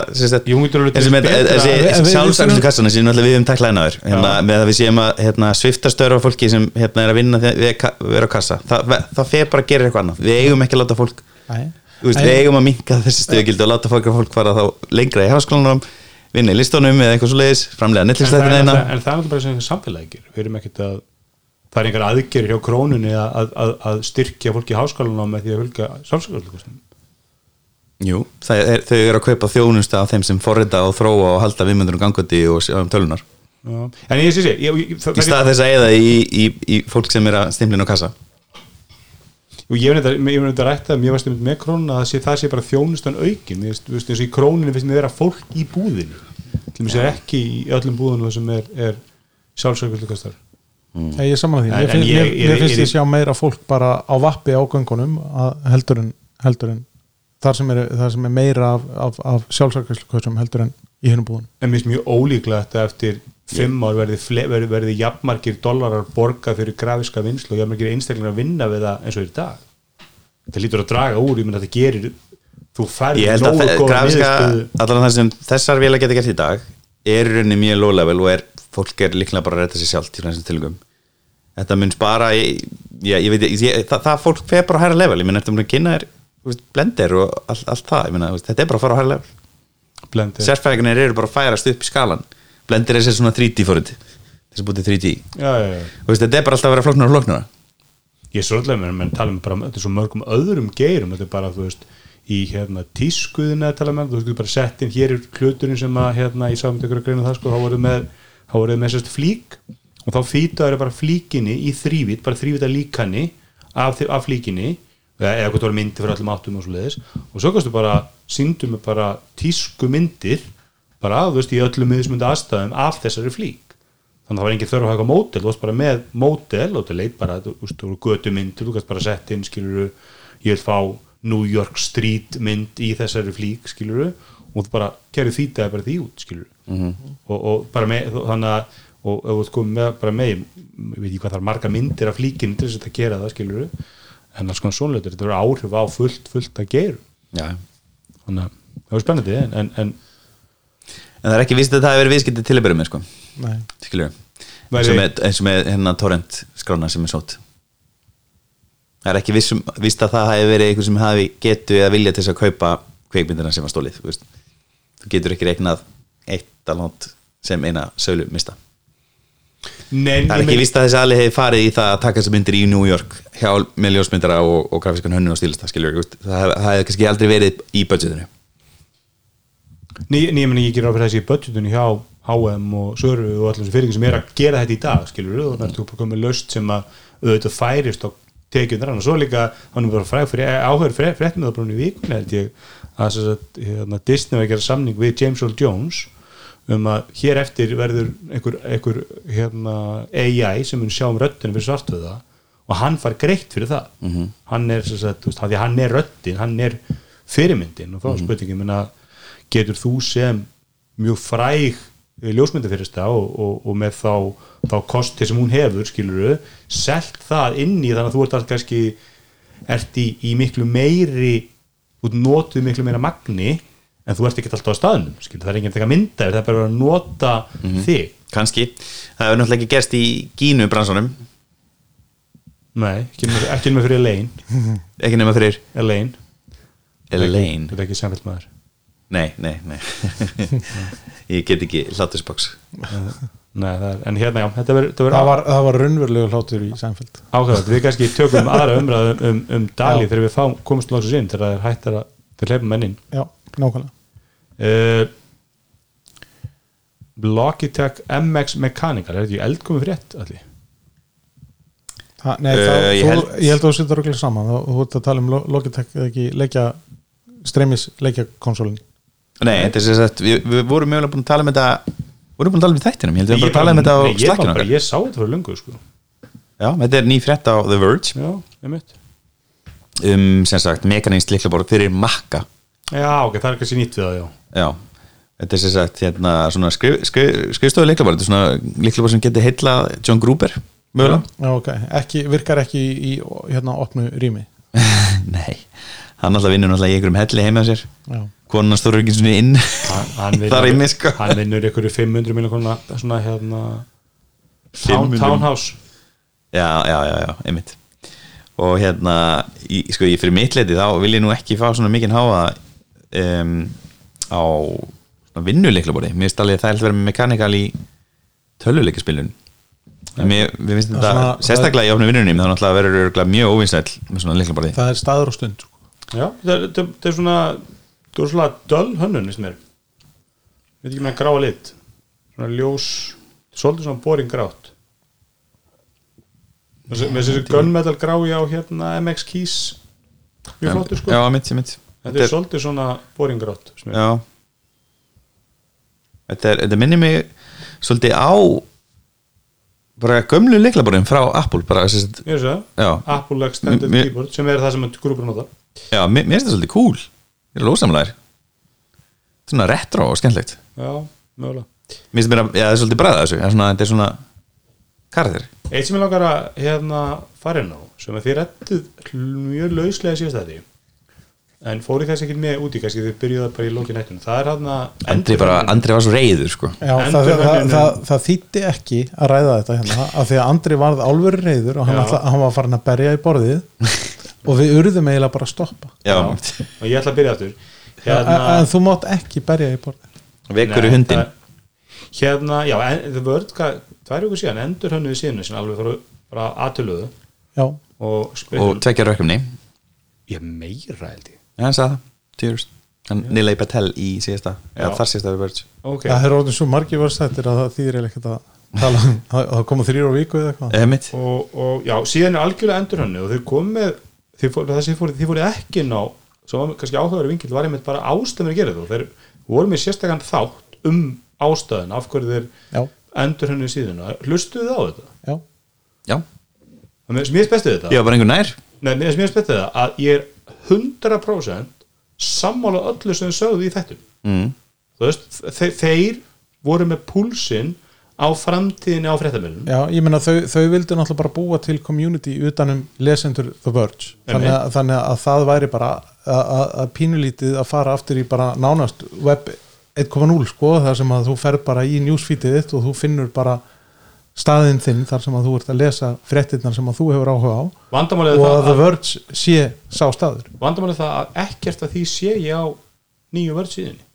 sem við- við- sjálfsækstu við- kassana sem náttúrulega við höfum tæklað hennar hérna, með að við séum að hérna, svifta störfa fólki sem hérna, er að vinna þegar við vera á kassa. Það, það fer bara að gera eitthvað annað. Við eigum ekki að láta fólk veist, við eigum að minka þessi stöðugildi og láta fólk, fólk fara þá lengra í háskólanum vinna í listunum eða eitthvað svo leiðis framlega er, eina. en það er bara sem samfélagi gerir. við erum ekkert að það er einhver aðgerir hjá krónunni að, að, að, að styrkja fólki í háskólanum með því að Jú, það er, þau eru að kaupa þjónusta af þeim sem forrita og þróa og halda viðmyndur um gangandi og sjá um tölunar en ég sé sé ég, ég, í stað þess að eða í, í, í fólk sem er að stimlin á kassa. Og ég hef nefnt að rætta mér varst með krónuna að sé, það sé bara þjónustan aukin. Mér veist, veist, eins og í krónunni finnst mér vera fólk í búðinu til mér sé ekki í öllum búðinu það sem er, er sjálfsögurleikastar Ég er saman því, En- mér, finnst ég- sjá meira fólk bara á vappi á göngunum að- heldur en, heldur en þar, sem er, þar sem er meira af, af, af sjálfsarkvæslukössum heldur en í hennum búin en mér finnst mjög ólíklegt að eftir fimm ár verði, verði, verði jafnmargir dollarar borgað fyrir grafiska vinslu og jafnmargir einstaklingar að vinna við það eins og í dag. Þetta lítur að draga úr, ég menn að þetta gerir þú færði Ég held að nógu góða grafiska, niðurstöðu. allan það sem þessar vélar geta gert í dag er í rauninni mjög low level og er, fólk er líklega bara að rætta sér sjálft í þessum tilgum þetta mun spara ég, ég, ég veit, ég, það, það fólk fer bara á hæra level, ég menn eftir að kynna er veist, blender og all, allt það, ég menna þetta er bara að fara á Blended. sérfæðinir eru bara að færast upp í skalan blender er sér svona 3D fórið þess að bútið 3D já, já, já. veist, þetta er bara alltaf að vera flóknar og flóknar ég er svolítið með menn tala um bara þetta er svo mörgum öðrum geirum þetta er bara þú veist í hérna tískuðina að tala með þú veist bara sett inn hér er hluturinn sem að hérna ég sá um að greina það sko þá voruð með með sérst flík og þá fýtaður bara flíkinni í þrývit bara þrývita líkanni af, af flíkinni eða hvað það voru myndi fyrir allum áttum og svo leiðis og svo kannstu bara síndum við bara tísku myndir bara þú veist í öllum miðismynda aðstæðum af þessari flík. Þannig að það var engin þörf að hafa eitthvað mótel þú varst bara með mótel og það leit bara þú veist, þú voru götu myndir, þú kannst bara sett inn skiluru, ég vil fá New York Street mynd í þessari flík skiluru, og þú bara gerði því það bara því út skiluru -hmm. og, og bara með, þannig að og ert komið með, bara með ég veit ekki hvað er marga myndir af flíkinu til þess að gera það skiluru, en alls konar svonleitur þetta verður áhrif á fullt, fullt að gera Já. þannig að það var spennandi en, en, en en það er ekki vist að það hefur verið viðskiptið til að byrja með sko. Nei. skilur Væri- eins og með, eins og með hérna torrent skrána sem er sót það er ekki vissum, vist að það hefur verið einhver sem hafi getu eða vilja til þess að kaupa kveikmyndina sem var stólið þú getur ekki reiknað eitt alvont sem eina sölu mista Nei, það er ekki vist að þessi alveg hefði farið í það að taka þessar myndir í New York hjá með ljósmyndara og, og grafiskan hönnun og stílista skilur, það, það hefði kannski aldrei verið í budgetinu. Ný, ég ég gerir á fyrir þessi budgetunni hjá H&M og Söru og allir þessu fyrirtæki sem er að gera þetta í dag, skilur og þannig að þú komið löst sem að auðvitað færist og tekjundar hann og svo líka hann er bara fræg fyrir áhör fréttum það í ég að þess að hérna, Disney var að gera samning við James Earl Jones um að hér eftir verður einhver, einhver hérna, AI sem mun sjá um röddinu fyrir svartuða og hann far greitt fyrir það -hmm. hann er, er röddin hann er fyrirmyndin og þá mm -hmm. spurningin minna getur þú sem mjög fræg ljósmyndafyrista og, og, og með þá, þá kosti sem hún hefur skiluru, selt það inn í þannig að þú ert alltaf kannski ert í, í miklu meiri út notuð miklu meira magni en þú ert ekki alltaf á staðnum skilur, það er enginn að mynda það er bara að nota þig. Kannski, það hefur náttúrulega ekki gerst í gínu bransunum nei, ekki nema- fyrir Elaine. Ekki nema fyrir? Elaine, Elaine. Þetta er ekki samfélt maður. Nei, nei, nei. Ég get ekki hlátusbox nei, það er, en hérna já, þetta verður það, var, það var raunverulegu hlátur í Seinfeld ákveðat, við kannski tökum aðra umræðu um, um, Dali Já. þegar við fá, komumst lóksins inn þegar það er hættar að þeir hleypa mennin já, nákvæmlega uh, Logitech MX Mechanical er þetta ekki eldkomi frétt allir? Ha, nei, Eh, það, ég þú, held- ég held að þú sittur okkur saman þú, ert að tala um Lo- Logitech eða ekki leikja streymis leikjakonsólin nei, þetta er sem sagt, við, við vorum mögulega búin að tala um þetta vorum búin að tala um þetta í þættinum ég held við bara að tala um þetta á slakkinu okkar. ég sá þetta fyrir lungu sko. já, þetta er ný frétt á The Verge já, ég mitt um, sem sagt, mekanist liklaborð fyrir makka já, ok, það er kannski nýtt við það, já. Já, þetta er sem sagt hérna, svona skrif, skrif, skrifstofu liklaborð þetta er svona liklaborð sem getur heilla John Gruber mögulega. Já, ok, ekki, virkar ekki í, í hérna opnu rými? Nei, hann alltaf vinnur alltaf í einhverjum helli heima sér. Já. konan stóður ekki svona inn. Hann þar inni sko hann vinnur ykkur 500 miljonar króna svona hérna town, 500 townhouse. Já, já, já, já, einmitt. Og hérna, í, sko, ég fyrir mitt leiti þá vil ég nú ekki fá svona mikinn háa um, á svona vinnuleikla borði, mér finnst alveg það er að vera með mekanikal í tölvuleikaspilun mér, finnst þetta svona- sérstaklega í ofnu vinnunum þá náttúrulega verður örugglega mjög óvinsæll með svona leikla borði það er staður og stund sko. já, það það það er svona það er svona döl hönnun veist mér. Veit ekki með gráa lit. Svona ljós svolítið svona boring grátt. Með þessi gunmetal grái á hérna MX Keys. Mjög flottur sko. já, mitt, mitt þetta er svolítið svona boring grátt finnst mér. já. Þetta, er, þetta minnir mig svolítið á bara gömlu leiklaborðin frá Apple bara, sérst, Apple Extended Mér- Keyboard sem er það sem grúpur nota. Já, mér finnst það svolítið cool. Ég er lósamlegar Svona retro og skemmtlegt já, mögulega. Mér finnst að, það er svolítið bræða þessu. Er svona, þetta er svona karakter. Eitt sem ég langar að hérna fara inn á sem að þið rettuð mjög lauslega síðast þetta en fóri þess ekki með út í kannski þið byrjuðu bara í lókin nættun það er hann að Andri, bara, Andri var svo reyður sko. Já, það, það, það, það þýtti ekki að ræða þetta hérna af því að Andri varð álveru reyður og hann, Já. ætla, hann var farin að berja í borðið og við urðum eiginlega bara að stoppa. Já, og ég ætla að byrja aftur. En, en þú mátt ekki berja í borðið. Vekur í hundin það- hérna, já, Word hvað, tvær ykkur síðan endur hönnuði síðan sem alveg fóru bara aðtöluðu Já, og, Og tvekja rökkumni ég meira held ég. Já, hann sagði það, týrust Hann Nilay Patel í síðasta Eða þar síðasta við börns ok, það er orðin svo margir vörstættir að það þýðir ekkert að tala um að að koma þrýr á viku eða eitthvað. Og, og já, síðan er algjörlega endur hönnu og þau komið með þið fóru, það ekki inn á sem var kannski áhugaður vinkill var einmitt bara ástæðum að gera og þeir voru með sérstakann þátt um ástæðun af hverju þeir Já, endur hönnu síðuna. Hlustuðu þið á þetta? Já, Já, mér sem ég spestið þetta. Ég var bara einhver nær. Nei, mér sem ég spestið þetta að ég er 100% sammála öllu sem þau sögðu í þettum mm. þú veist, þe þeir voru með púlsinn á framtíðinni á fréttamilum já, ég meina þau, þau vildu náttúrulega bara búa til community utanum lesendur The Verge. Þannig að, þannig að það væri bara að, pínulítið að fara aftur í bara nánast web 1.0 sko, þar sem að þú ferð bara í newsfeedið þitt og þú finnur bara staðinn þinn þar sem að þú ert að lesa fréttinnar sem að þú hefur áhuga á vandamálið og að The Verge sé sá staður. Vandamálið það að ekkert að því sé ég á nýju vörðsíðinni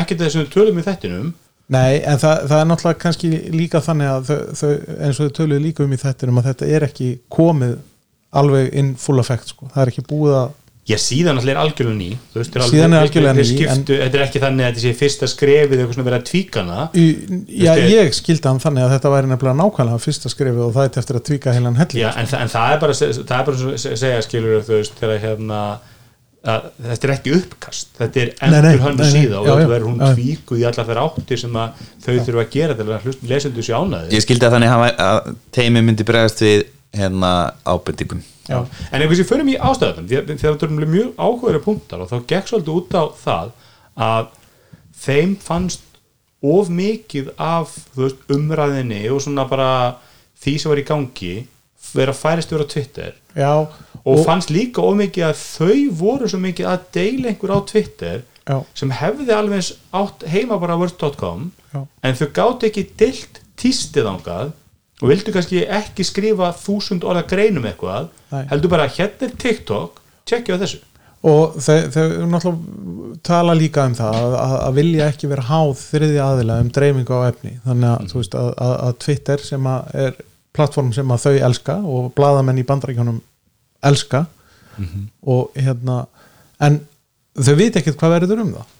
ekkert þess að við tölum í þettinum Nei, en það, það er náttúrulega kannski líka þannig að þau, þau, eins og þau töluðu líka um í þettinum að þetta er ekki komið alveg in full effect sko. það er ekki búið að ég síðan alltaf er algjörlega ný veist, þeir Síðan er þeir- algjörlega ný, skiptu, þetta er ekki þannig að þetta sé fyrsta skrefið eitthvað svona verið að tvíka hana. Já, Veistu- ég skildi hann þannig að þetta væri nefnilega nákvæmlega fyrsta skrifið og það er eftir að tvíka heilan helling. Já, en, en það er bara það er bara svo að segja skilur þú veist þegar hérna að þetta er ekki uppkast þetta er Nei, nei, endur nei, síða og já, þetta já, verður hún já. tvíkuð í allar þær áttir sem að þau þurfa að gera til að lesendur sér ánæði Ég skildi að þannig að, að teimi myndi bregðast við hérna ábendingum Já. en einhvers ég förum í ástæðum því að því að þetta er mjög áhugaður punktar og þá gekk svolítið út á það að þeim fannst of mikið af veist, umræðinni og svona bara því sem var í gangi vera færist yfir á Twitter Já, og, fannst líka of mikið að þau voru svo mikið að deila einhver á Twitter já, sem hefði alveg heima bara Já. en þau gátt ekki deilt tístið ángað og vildu kannski ekki skrifa þúsund orða greinum eitthvað Nei. heldur bara hérna er TikTok tjekkja á þessu. Og þau, náttúrulega tala líka um það að, að, vilja ekki vera háð þriði aðila um dreifingu á efni. Þannig að, veist, að, að, að Twitter sem að er plattform sem að þau elska og bladamenn í bandaríkjónum elska. Og hérna en þau veit ekkert hvað verður um það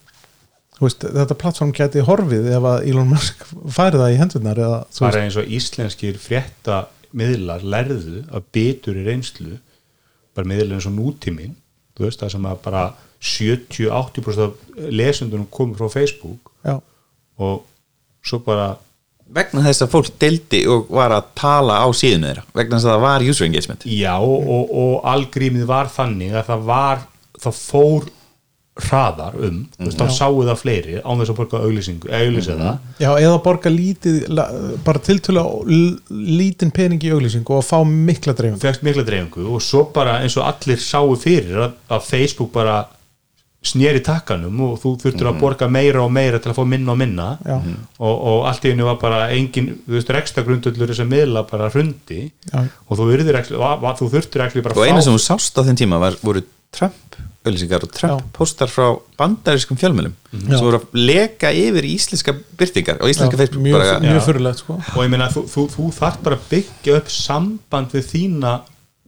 veist, þetta plattform geti horfið ef að Elon Musk færi það í hendurnar eða, þú bara eins og íslenskir frétta miðlar lærðu að betur í reynslu bara miðlar eins og nútímin þú veist það sem að bara 70-80% af lesundunum komur frá Facebook já, og svo bara vegna þess að fólk deildi og var að tala á síðinu þeirra vegna þess að það var user engagement. Já, og, og algrímið var þannig að það var, það fór hraðar um, þú veist, þá sáu það fleiri án þess að borga auglýsingu, auglýsa það. Já, eða borga lítið bara tiltölu lítinn pening í auglýsingu og fá mikla dreifing fegst mikla dreifingu og svo bara eins og allir sáu fyrir að, að Facebook bara sneri takkanum og þú þurftur að borga meira og meira til að fá minna og minna. Já. og, og allt í hennu var bara engin, þú veist, reksta grundullur þess að miðla bara hrundi og þú, þú þurftur ekki bara og eina sem þú sást á þeim tíma var, voru Trump auðlýsingar og Trump Já. postar frá bandarískum fjölmjölum sem voru að leka yfir íslenska byrtingar og íslenska Facebook mjög, bara, mjög fyrirlegt sko. Og ég meina þú, þú, þú þarf bara að byggja upp samband við þína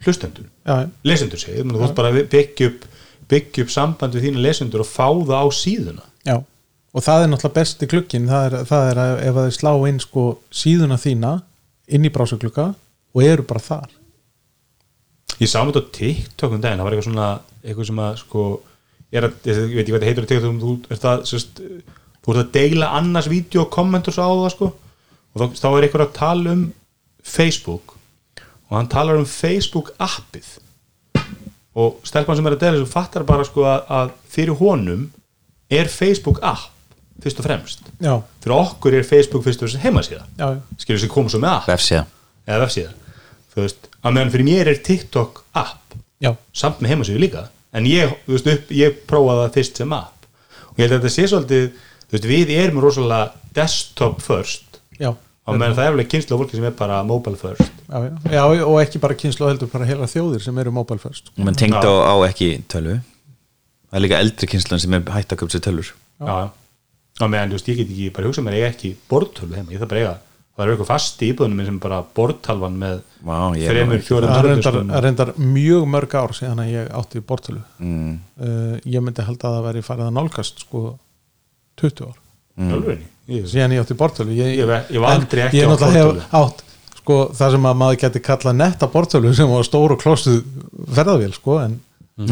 hlustendur Já, lesendur segir, þú þarf bara að byggja upp byggja upp samband við þína lesendur og fá það á síðuna. Já. Og það er náttúrulega besti glukkin það er, það er að ef að þið slá inn sko síðuna þína inn í brásaglukka og eru bara þar ég sá mér þetta á TikTok um daginn, það var eitthvað svona eitthvað sem að sko er að, ég veit ekki hvað þetta heitur á TikTok þú, er það, sérst, þú ert að deila annars vídeo og kommentur svo á það sko. Og þá, þá er eitthvað að tala um Facebook og hann talar um Facebook appið. Og stelpan sem er að deila þessu fattar bara sko að, að fyrir honum er Facebook app fyrst og fremst. Já, fyrir okkur er Facebook fyrst og fremst heimasíða. Já, já, skilur sem koma svo með app? Vefsíða. Eða vefsíða þú veist, að meðan fyrir mér er TikTok app já, samt með heimasíðu líka. En ég, þú veist, upp, ég prófaði það fyrst sem app. Og ég held að þetta sé svolítið þú veist, við erum rosalega desktop first. Já, og meðan það er alveg kynslu af fólki sem er bara mobile first. Já, já, já og ekki bara kynslu heldur bara heila þjóðir sem eru mobile first. Og mann tengd á, á ekki tölvu. Það er líka eldri kynslan sem er hætt að köpa sér tölvur. Já, já, og meðan, þú veist, ég get ekki bara hugsað mér, ég ekki borðtölu heima, ég þarf bara eiga það er eitthvað fast í íbúðunum sem bara borðtalvan með ég þremur, nú- fjórum það reyndar, mjög mörg ár síðan að ég átti bortölu mm, uh, ég myndi halda að það væri farið að nálgast sko 20 ár? Ég- síðan ég átti bortölu ég, Ég hef- ég hef aldrei en ekki ég bortölu. hef átt sko, það sem að maður geti kallað netta bortölu sem var stór og klóstuð ferðavél sko, en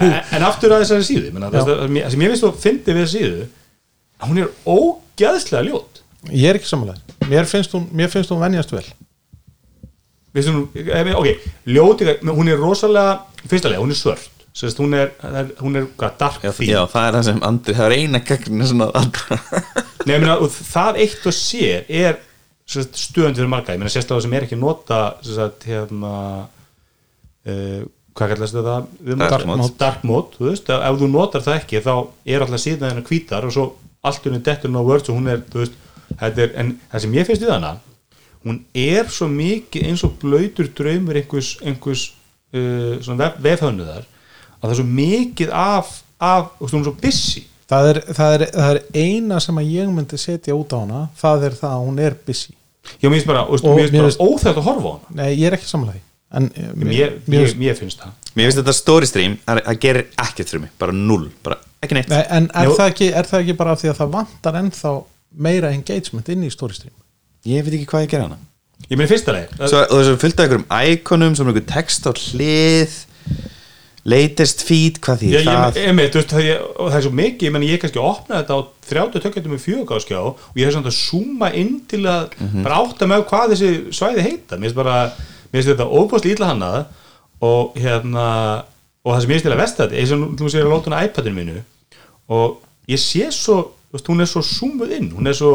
en, en aftur að þessari síðu menna, það, sem ég veist og fyndi við síðu að hún er ógæðslega ljót ég er ekki samanlega mér finnst hún, mér finnst hún venjast vel. Veistu hún, eh, ok, ljót men hún er rosalega, fyrstulega, hún er svört. Sest, hún er, er- hún er hvað, dark já, já, það er það sem Andri, það er eina gegn svona Nei, og það eitt og sér er stöðund fyrir marga, ég meina sérstaklega sem er ekki nota sest, hérna uh, hvað kallast þetta? Dark mode. dark mode, þú veist, ef þú notar það ekki þá er alltaf síðan hennar hvítar og svo allt unni dettur hún á Word og hún er, þú veist, er, en það sem ég finnst við hana hún er svo mikið eins og blöytur draumur einhvers, einhvers uh, svona vef, vefhönnuðar að það er svo mikið af, af hún er svo busy. Það er, það, er, það er eina sem að ég myndi setja út á hana það er það að hún er busy. Já, mér finnst bara, Og bara óþægt að horfa á hana. Nei, ég er ekki samanlega en eh, mér, mér, mér, mér finnst það. Mér finnst þetta story stream, það gerir ekkert fyrir mig bara null, bara ekki neitt. Nei, en er Jú. það, ekki, er það ekki bara af því að það vantar ennþá meira engagement inn í storystream ég veit ekki hvað ég gera hana. Ég meina fyrsta leið Svo, og þessu fylgta einhverjum íkonum sem einhver text á hlið latest feed, hvað því ég, ég, það? ég, ég, það, ég, og það er svo mikið ég, meni, ég kannski opnaði þetta á 30 tökjandum með fjögáskjá og ég hef samt að zooma inn til að bara átta með hvað þessi svæði heita. Mér finnst bara, mér finnst þetta óbúslega illa hannað og hérna og það sem ég finnst til að vesta þetta er sem þú sér að láta hana iPadinu mínu og ég sé svo, veist, hún er svo zoomuð inn hún er svo,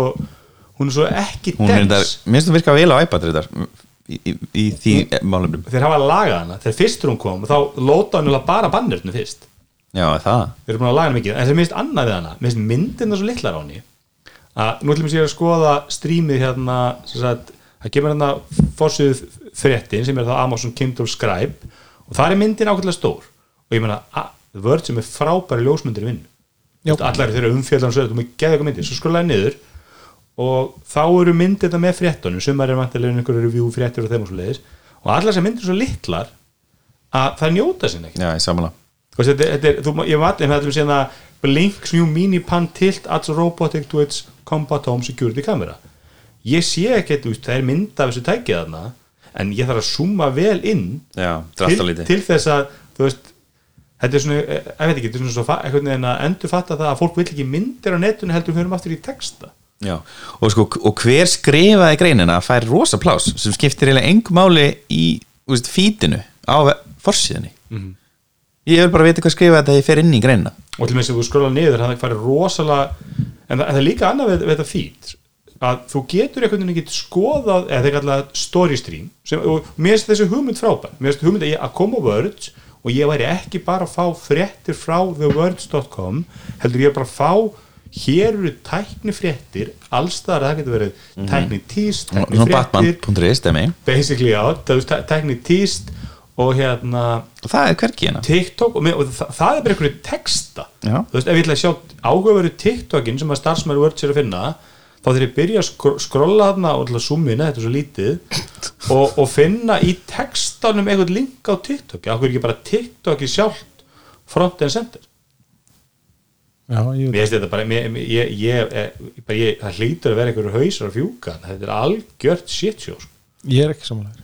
hún er svo ekki mér finnst það virka vel á iPad þetta í, í, í því málumrum þeir hafa lagað hana, þegar fyrstur hún kom þá lóta hann bara bannirnu fyrst. Já, það? Þeir eru búin að laga hana mikið. En það minnst annað við hana, minnst myndina svo litlar á henni. Að nú ætlum ég að skoða strímið hérna sagt, það kemur hérna fórsið fréttin sem er það Amazon Kindle Scribe. Og það er myndin ákveðlega stór. Og ég meina, a- The Word sem er frábæri ljósmyndir vinn. Allar þeirra umfjöldan og geða eitthvað myndir. Svo skrúlaði niður og þá eru myndir þetta með fréttunum. Sem er vantilega einhverju review fréttur og þeim og svo leiðis og allar sem myndir svo litlar að það njóta sinni ekki. Já, ég samanlega ég var allir með þetta sem að Blink's new mini pan tilt adds robotic to its combat home security camera. Ég sé ekki, veist, það er mynd af þessu tækið þarna en ég þarf að zooma vel inn já, það til, til þess að þú veist, þetta er svona eh, ég veit ekki, þetta er svona svo einhvern veginn að endur fatta það að fólk vil ekki myndir á netinu heldur við höfum aftur í texta. Já, og sko, og hver skrifaði greinina fær rosa plás sem skiptir eiginlega engum máli í veist, fítinu á forsíðinni Mhm. ég vil bara vita hvað skrifaði þetta ég fer inn í greinina. Og til með sem þú skróla niður það farið rosalega en það, en það er líka annað við, við þetta fít að þú getur einhvern veginn ekki skoðað eða þeir kalla story stream sem, og mér finnst þessi hugmynd frábær. Mér finnst hugmynd að, að koma Words og ég væri ekki bara að fá fréttir frá thewords.com heldur ég bara að fá hér eru tækni fréttir allstaðar það getur verið tækni tíst tækni Nú fréttir basically já, það tæ- tækni tíst og hérna það er hvergi hérna. TikTok og, með, og það, það er bara einhverju texta. Já. þú veist, ef ég ætla að sjá áhugaveru TikTokin sem að starfsmæri Words er að finna þá þegar ég byrja að skro skrolla þarna og að zoomina, þetta er svo lítið og, og finna í textanum einhvern link á TikTok, af hverju ekki bara TikToki sjálft front and center? Já, ég, finnst þetta bara mér, ég, ég, ég, bara ég, það hlýtur að vera einhverju hausar að fjúka, þetta er algjört shit show sko. ég er ekki samanlega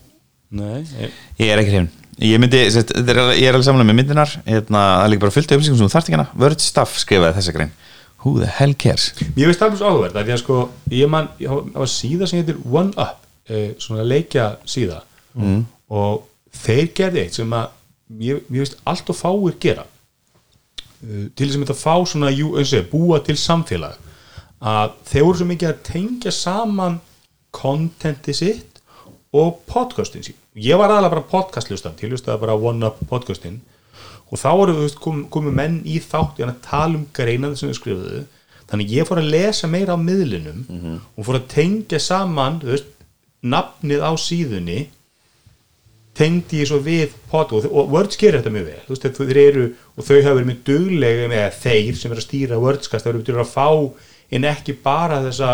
Nei, ég, Ég er ekki hrifin Ég myndi, er, ég er alveg samanlega með myndinar hérna, það er líka bara fullt af upplýsingum sem þú þarft ekki hana. Word Staff skrifaði þessa grein Who the hell cares? Mér finnst það alveg svo áhugverð því að sko, ég man, ég það var síða sem heitir One Up, eh, svona leikja síða. Mm. og þeir gerði eitt sem að mér, finnst allt og fáir gera. Uh, til þess að að fá svona jú, segja, búa til samfélag. Að þeir voru svo mikið að tengja saman kontenti sitt og podcastin sín. Ég var aðalega bara podcastlustan til að bara One Up podcastin og þá voru þú veist, kom, komu menn í þátt í hann að tala um greinað sem við skrifuðu. Þannig ég fór að lesa meira á miðlinum og fór að tengja saman veist, nafnið á síðunni tengdi ég svo við podcast og, og Words gerir þetta mjög vel. Veist, þeir eru, og þau hafa verið mjög duglega með þeir sem er að stýra Wordskast þau eru byrjað að fá inn ekki bara þessa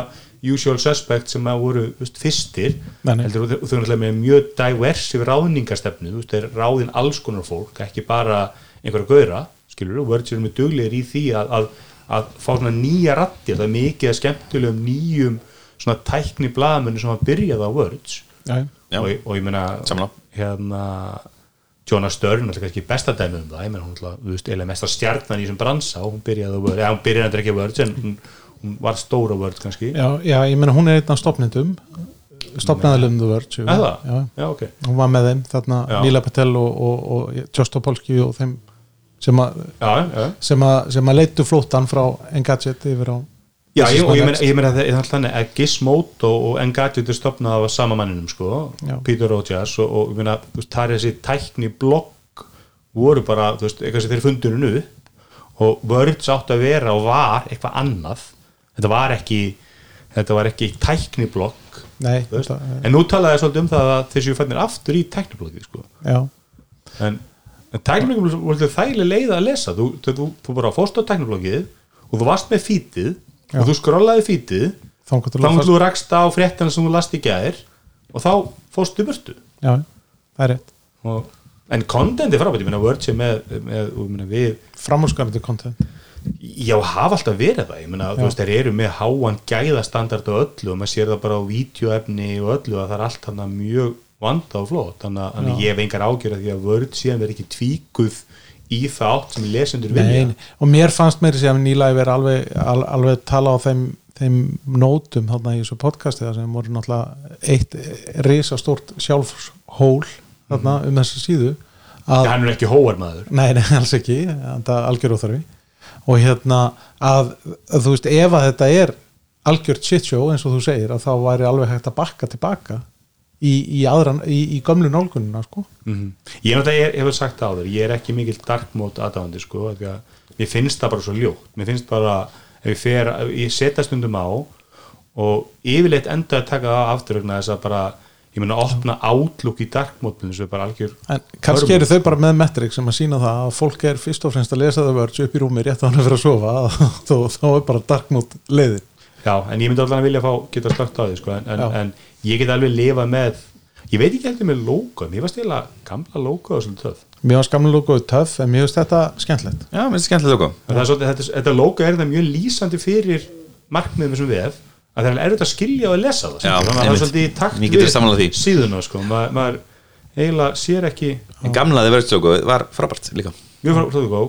usual suspect sem að voru veist, fyrstir heldur, og þau þau eru með mjög diversi ráðningarstefnu, þú veist, þeir ráðin alls konar fólk, ekki bara einhverja gauðra, skilur, Words eru mjög duglegir í því að, að, að fá svona nýja rattir, það er mikið að skemmtulegum nýjum svona tækni blaðamennu sem að byrjaði á Words já, Já. og, og ég meina hérna Jóna Störn, alltaf kannski besta dæmi um það. Ég meina hún alltaf, þú veist, eiginlega mesta stjarnan í þessum bransa og hún byrjaði á Word, eða hún byrjaði að ekki á Word en hún, hún var stóra Word kannski. Já, já, ég meina hún er einn af stopnendum stopnaðalum Verge jú. Er það? já, Já, ok. Hún var með þeim þarna Já. Mila Patel og, og, og Jostopolski og þeim sem að Já, já, sem að, sem að leittu flóttan frá Engadget yfir á já ég, og ég meina, þannig að Gizmodo og Engadget er stopnað af sama manninum sko, Já. Peter Rogers og, og ég meina, þú veist, það er þessi tækni blogg voru bara, þú veist, eitthvað sem þeir fundinu upp og Words átt að vera og var eitthvað annað. Þetta var ekki þetta var ekki tækni blogg Nei, þetta, en nú talaði ég svolítið um það að séu fannir aftur í tæknibloggi sko. já, en, en tæknibloggi voru þægileg leið að lesa. Þú, þú, þú, þú bara fórst á tæknibloggið og þú varst með fítið Já. og þú skrollaði fítið. Þá að þú rakst á fréttina sem þú last í gæðir og þá fórstu burtu. Já, það er rétt. Og, en contenti frábært, ég meina Word sé með, með meina, við framhúsgarandi content. Já, hafa alltaf verið það, ég meina, þú veist, þeir eru með háan gæðastandard og öllu og maður sér það bara á vídeoefni og öllu að það er allt hann mjög vanda og flott. Þannig að- að ég hef engar ágjörð því að Word síðan verið ekki tvíkuð í það átt sem lesendur vilja. Og mér fannst meiri sem nýlæg verið alveg, al, alveg tala á þeim, þeim nótum þarna í þessu podcasti sem voru náttúrulega eitt risastórt sjálfshól þarna um þessu síðu að, hann er ekki hóar maður. Nei, nei, alls ekki. Það er algjör óþarfi. Og hérna að, að þú veist ef að þetta er algjört shit show eins og þú segir að þá væri alveg hægt að bakka tilbaka í, í, aðran, í, í gömlu nálgununa sko. mm Ég er náttúrulega, ég hef sagt það áður ég er ekki mikill dark mode aðdáðandi sko, að mér finnst það bara svo ljótt. Mér finnst bara, ef ég fer ef ég setja stundum á og yfirleitt enda að taka það aftur þess að bara, ég meina að opna outlook í dark mode sem er bara algjör en kannski eru þau bara með metrik sem að sína það að fólk er fyrst og fremst að lesa það vörds upp í rúmi rétt á hann að fyrir að sofa þá, þá er bara dark mode leiðin. Já, en ég myndi allan að vilja fá geta slögt á því sko, en, en, en ég get alveg lifað með ég veit ekki heldur með logo mér var stila gamla logo og svolítið töf mér var skamlega logoðu töff en mér finnst þetta skemmtilegt. Já, mér finnst skemmtilega logo svolítið, þetta, þetta logo er það mjög lýsandi fyrir markmiðum þessum vef að það er erfitt að skilja og að lesa það Já, þannig að það er svolítið í takt því. síðuna sko. Ma, maður eiginlega sér ekki En gamlaði verðslogo var frábært líka.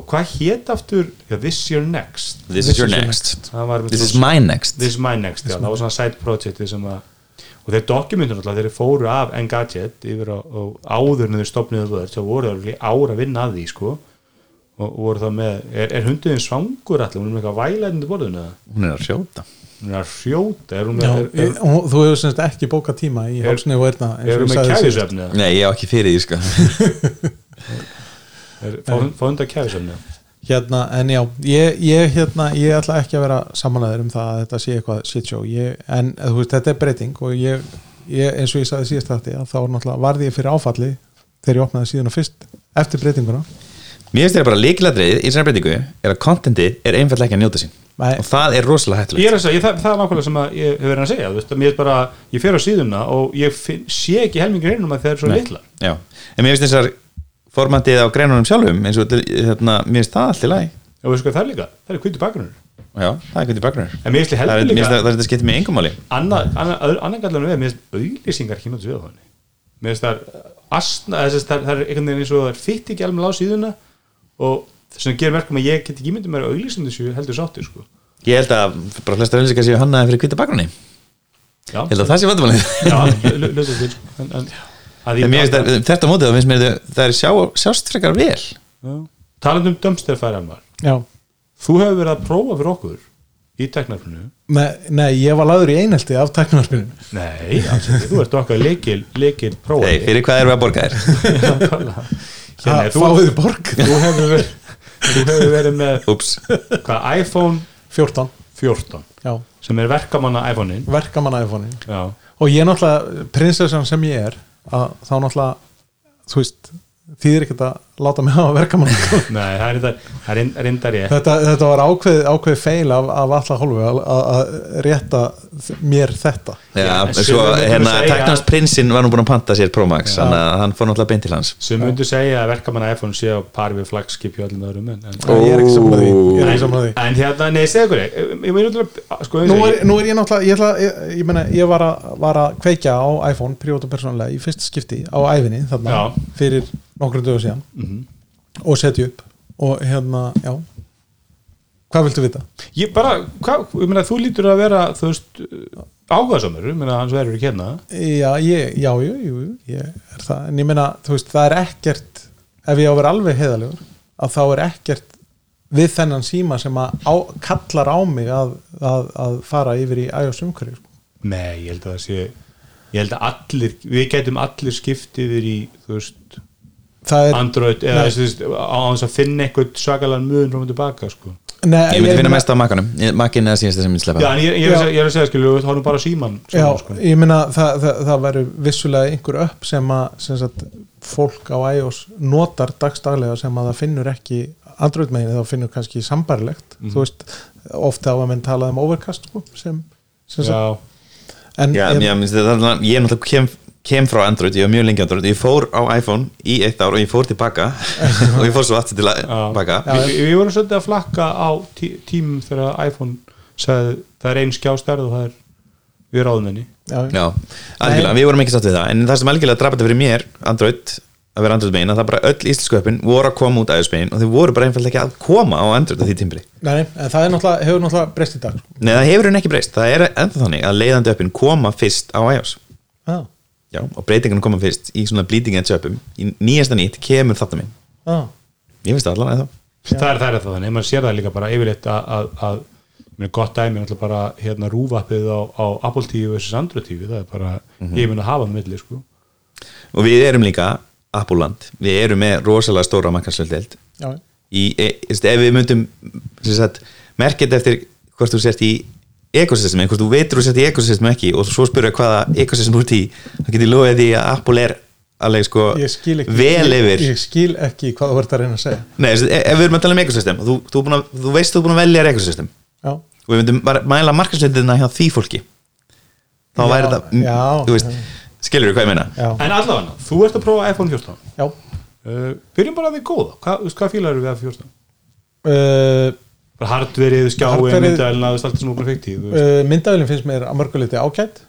Hvað hét aftur? Já, This Your Next. This is your next. Það var, This is my next. This is my next, já, það var svona side project sem að, og þeir dokumentur náttúrulega þeir fóru af Engadget yfir á, á áður en þeir stopniðu vörð þá voru það ára að vinna að því sko. Og voru þá með, er, er hunduðin svangur allir, hún er með eitthvað vælætindi borðinu eða? hún er að sjóta hún er að hrjóta, er hún Já, með, er, þú hefur semst ekki bókað tíma í hálsni og erna eins er, og hún með eða? nei, ég á ekki fyrir því sko. Er- fá hund- hérna, en já, ég, ég, hérna, ég ætla ekki að vera samanlegaður um það að þetta sé eitthvað shit show, ég, en þú veist, þetta er breyting og ég, ég eins og ég sagði síðast þetta, þá náttúrulega varði ég fyrir áfalli þegar ég opnaði síðan fyrst eftir breytinguna mér finnst þetta bara líkiladrið í þessari breytingu er að kontentið er einfallega ekki að njóta sín Nei. og það er rosalega Ég hættulegt er að segja, ég, það, það er nákvæmlega sem að ég hef verið að segja, þú veist, að er bara, ég fer á síðuna og ég finn, sé ekki helmingur einum að þeir eru svo Nei. litlar. Já. en mér finnst þessar formandið á greinunum sjálfum eins og þetta- hérna, mér finnst það allt í lagi Og veistu hvað það er líka? Það er hvítu bakgrunur. já, það er hvernig bakgrunnar En mér finnst það er, heldur líka, það, það, það skiptir mig engum máli annað, annað, annað gallanum við, mér finnst auðlýsingar ekki náttúrulega við á henni. Mér finnst það, þess, það, það er einhvern veginn eins og það er fitt ekki alveg á síðuna og þess vegna gerir verkum að ég get ekki myndið mér auðlýsingar þessu heldur sáttir, sko. ég held að bara flestar auðlýsingar séu hannaði fyrir hvita bakgrunni Þetta mótið finnst mér það er sjá, sjást frekar vel. Um Almar, já, þú hefur verið að prófa fyrir okkur í teknarfinu nei, nei, ég var laður í einhelti af tæknarspilinu Nei, alls þú ert okkar leikil, leikil Hey, prófandi fyrir hvað erum við að borga þér? hérna, þú, fáið borg? þú hefur verið þú hefur verið með hvað, iPhone 14, 14 já, sem er verkamanna iPhone-in verkamann iPhone Já, og ég náttúrulega, prinsessan sem ég er að þá náttúrulega þú veist, þýðir ekkert að láta mig hafa verkamann nei, það er er reynd- reyndar ég þetta, þetta var ákveð, ákveð feil af, af alla hólfu að, að að rétta mér þetta. Já, en svo hérna segja- Teknast prinsinn var nú búin að panta sér Pro Max þannig að hann fór náttúrulega beint til hans. Sem myndu segja að verkamanna iPhone sé á pari við flagskip hjá öllum öðrum en, en, ég er ekki saman því, er því. en hérna, nei, segðu ykkur sko, Nú er, er ég náttúrulega, ég, ætla, ég, ég, meina, ég var, að, var að kveikja á iPhone prívat og persónulega í fyrst skipti á æfinni þarna Já. fyrir nokkrum dögum síðan Mhm. og setja upp og hérna, já hvað viltu vita? ég bara, hvað, ég meina, þú lítur að vera þú veist, áhugaðsamur ég meina, hans verður ekki hérna Já, ég, já, jú, jú, ég er það en ég meina, þú veist, það er ekkert ef ég á að vera alveg heiðalegur að þá er ekkert við þennan síma sem að á, kallar á mig að, að, að fara yfir í iOS umhverju sko. Nei, ég held að það sé ég held að allir, við gætum allir skiptið yfir í, þú veist Android, eða á þess að finna eitthvað svakalega mun frá og tilbaka, sko. Nei, Ég myndi finna mest á makkanum Makkin er að síðast sem myndi slepa ég, ég, er, Já. að segja- ég er að segja, skilu, við horfum bara síman Já, sko. ég meina það, það, það verður vissulega einhver upp sem að sem sagt, fólk á iOS notar dagstaglega sem að það finnur ekki Android megin þá finnur kannski sambarilegt Mhm. þú veist, ofta á að menn talað um overcast sko, sem, sem sagt, Já, en, Já, en, já, minnst, það, ég náttúrulega kem, kem frá Android, ég var mjög lengi Android ég fór á iPhone í eitt ár og ég fór tilbaka. Og ég fór svo aftur til já. baka Já. Við, vorum svolítið að flakka á tí, tímum þegar iPhone sagði, það er ein skjástærð og það er við ráðum henni já, Já, algjörlega, við vorum ekki sátt við það. En það sem algjörlega drafði fyrir mér, Android að vera Android megin, að það bara öll íslensku öppin voru að koma út iOS megin og þau voru bara einfallega ekki að koma á Android á því tímbili. Nei, það náttúrulega, hefur náttúrulega breyst í dag. Nei, það hefur henni ekki breyst, það er ennþá þannig að leiðandi öppin koma fyrst á iOS Já, og breytingunum koma fyrst í svona bleeding edge öppum í nýjasta nýtt kemur þetta minn. Já, Ég finnst það allan eða? Það er það er það þannig, maður sér það líka bara yfirleitt að, að, að mér gott dæmi er náttúrulega bara hérna rúvappið á, á Apple TV versus Android TV, það er bara ég mun að hafa með milli, sko. Og við erum líka Appuland, við erum með rosalega stóra í, e, ef við myndum sem sagt, merkja þetta eftir hvort þú sért í ekosystemi, hvort þú veitur þú sért í ekosystemi ekki og svo spyrja hvaða ekosystem þú ert í, þá getur ég loðið því að Apple er alveg sko ég skil ekki vel ég, yfir. ég skil ekki hvað þú ert að reyna að segja. Nei, veist, ef við erum að tala um ekosystem þú, þú, að, þú veist þú er búin að velja ekosystem. Já, og við myndum bara mæla markarsvöldina hjá því fólki. Þá Já, væri þetta já, þú veist, skilur hvað ég meina? Já, En allavega, þú ert að prófa iPhone 14 já. Uh, Byrjum bara að því góða, hvað, þú veist, hvað fílar við iPhone 14? uh, hardverið, myndælina, þú veist, allt sem þú fekk tíð uh, Myndavélinn finnst mér að mörguleiti ágætt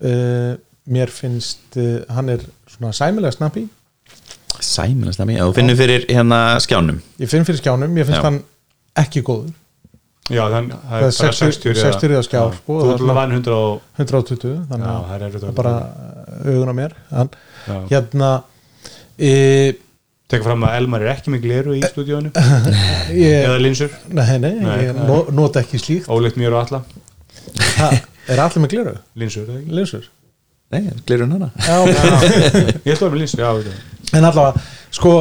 uh, Mér finnst uh, hann er svona sæmilega snabbi Sæmilast að mér, og finnum fyrir hérna skjánum. Ég finn fyrir skjánum, ég finnst Já. hann ekki góður. Já, þann, það er er bara 60 60 60 eða skjá, Já, sko, Þú er vann 100 og 120 Já, þannig að það að- er bara augun á mér hann, hérna e, tekka fram að Elmar er ekki með gleru í stúdíónu ég, eða linsur, nei, nei, Nei, ég nei. no, nota ekki slíkt. Ólíkt mér og alla ha, er allir með gleru? linsur, eða ekki? linsur? Nei, glirun hana. Já, ég ætla að vera með linsur, já, en allavega, sko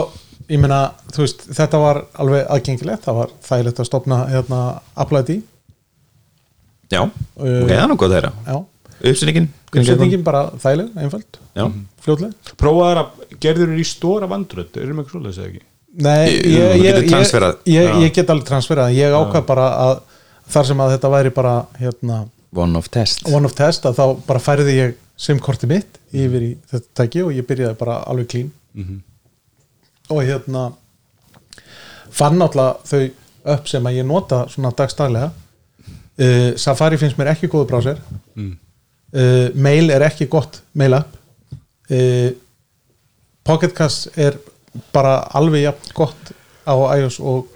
ég meina, þú veist, þetta var alveg aðgengilegt, það var þægilegt að stopna hérna, Apple ID Já, ok, það er nú að þeirra. já, Uppsyningin uppsetningin bara þægileg, einföld Já, fljótleg prófaðar að gerður í stóra vandrödd erum eitthvað svoleiðis eða ekki? Nei, ég, ég, ég, ég, get alveg transferað ég ákvað bara að þar sem að þetta væri bara hérna, one of test. one of test að þá bara færði ég simkorti mitt yfir í þetta tæki og ég byrjaði bara alveg clean. Og hérna fann náttúrulega þau upp sem að ég nota svona dagstaglega uh, Safari finnst mér ekki góðu browser. Mm. Uh, Mail er ekki gott mail app. Uh, Pocketcast er bara alveg jafn gott á iOS og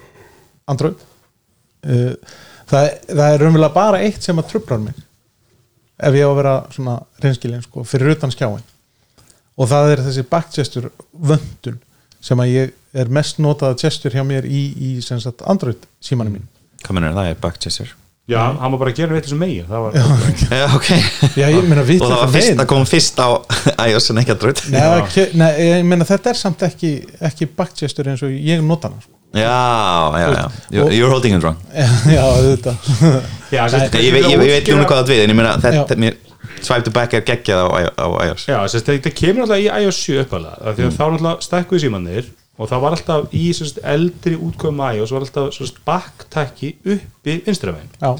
Android. Uh, það, það er raunverulega bara eitt sem að trublar mig ef ég á að vera svona reynskilin sko, fyrir utan skjáin og það er þessi backgesture vöndun sem að ég er mest notað gesture hjá mér í, í Android símanum mín Hvað mennur það er backchaser já, hann var bara að gera veitir sem megin það var, Já, ok. Já, ég meina Og það var fyrst að koma fyrst á iOS en ekki að dröð Nei, nei, ég meina þetta er samt ekki, ekki backgesture eins og ég nota hana sko. Já, já, já. You're, you're holding it wrong. Já, þetta Ég, veit- ég, ég veit um hvað það við En ég meina þetta mér Swipe to back er geggjað á, á iOS. Já, þetta kemur alltaf í iOS 7 uppalega því að þá náttúrulega stækkuði símannir og það var alltaf í sérst, eldri útkomum iOS var alltaf sérst, baktæki uppi vinstramegin Já,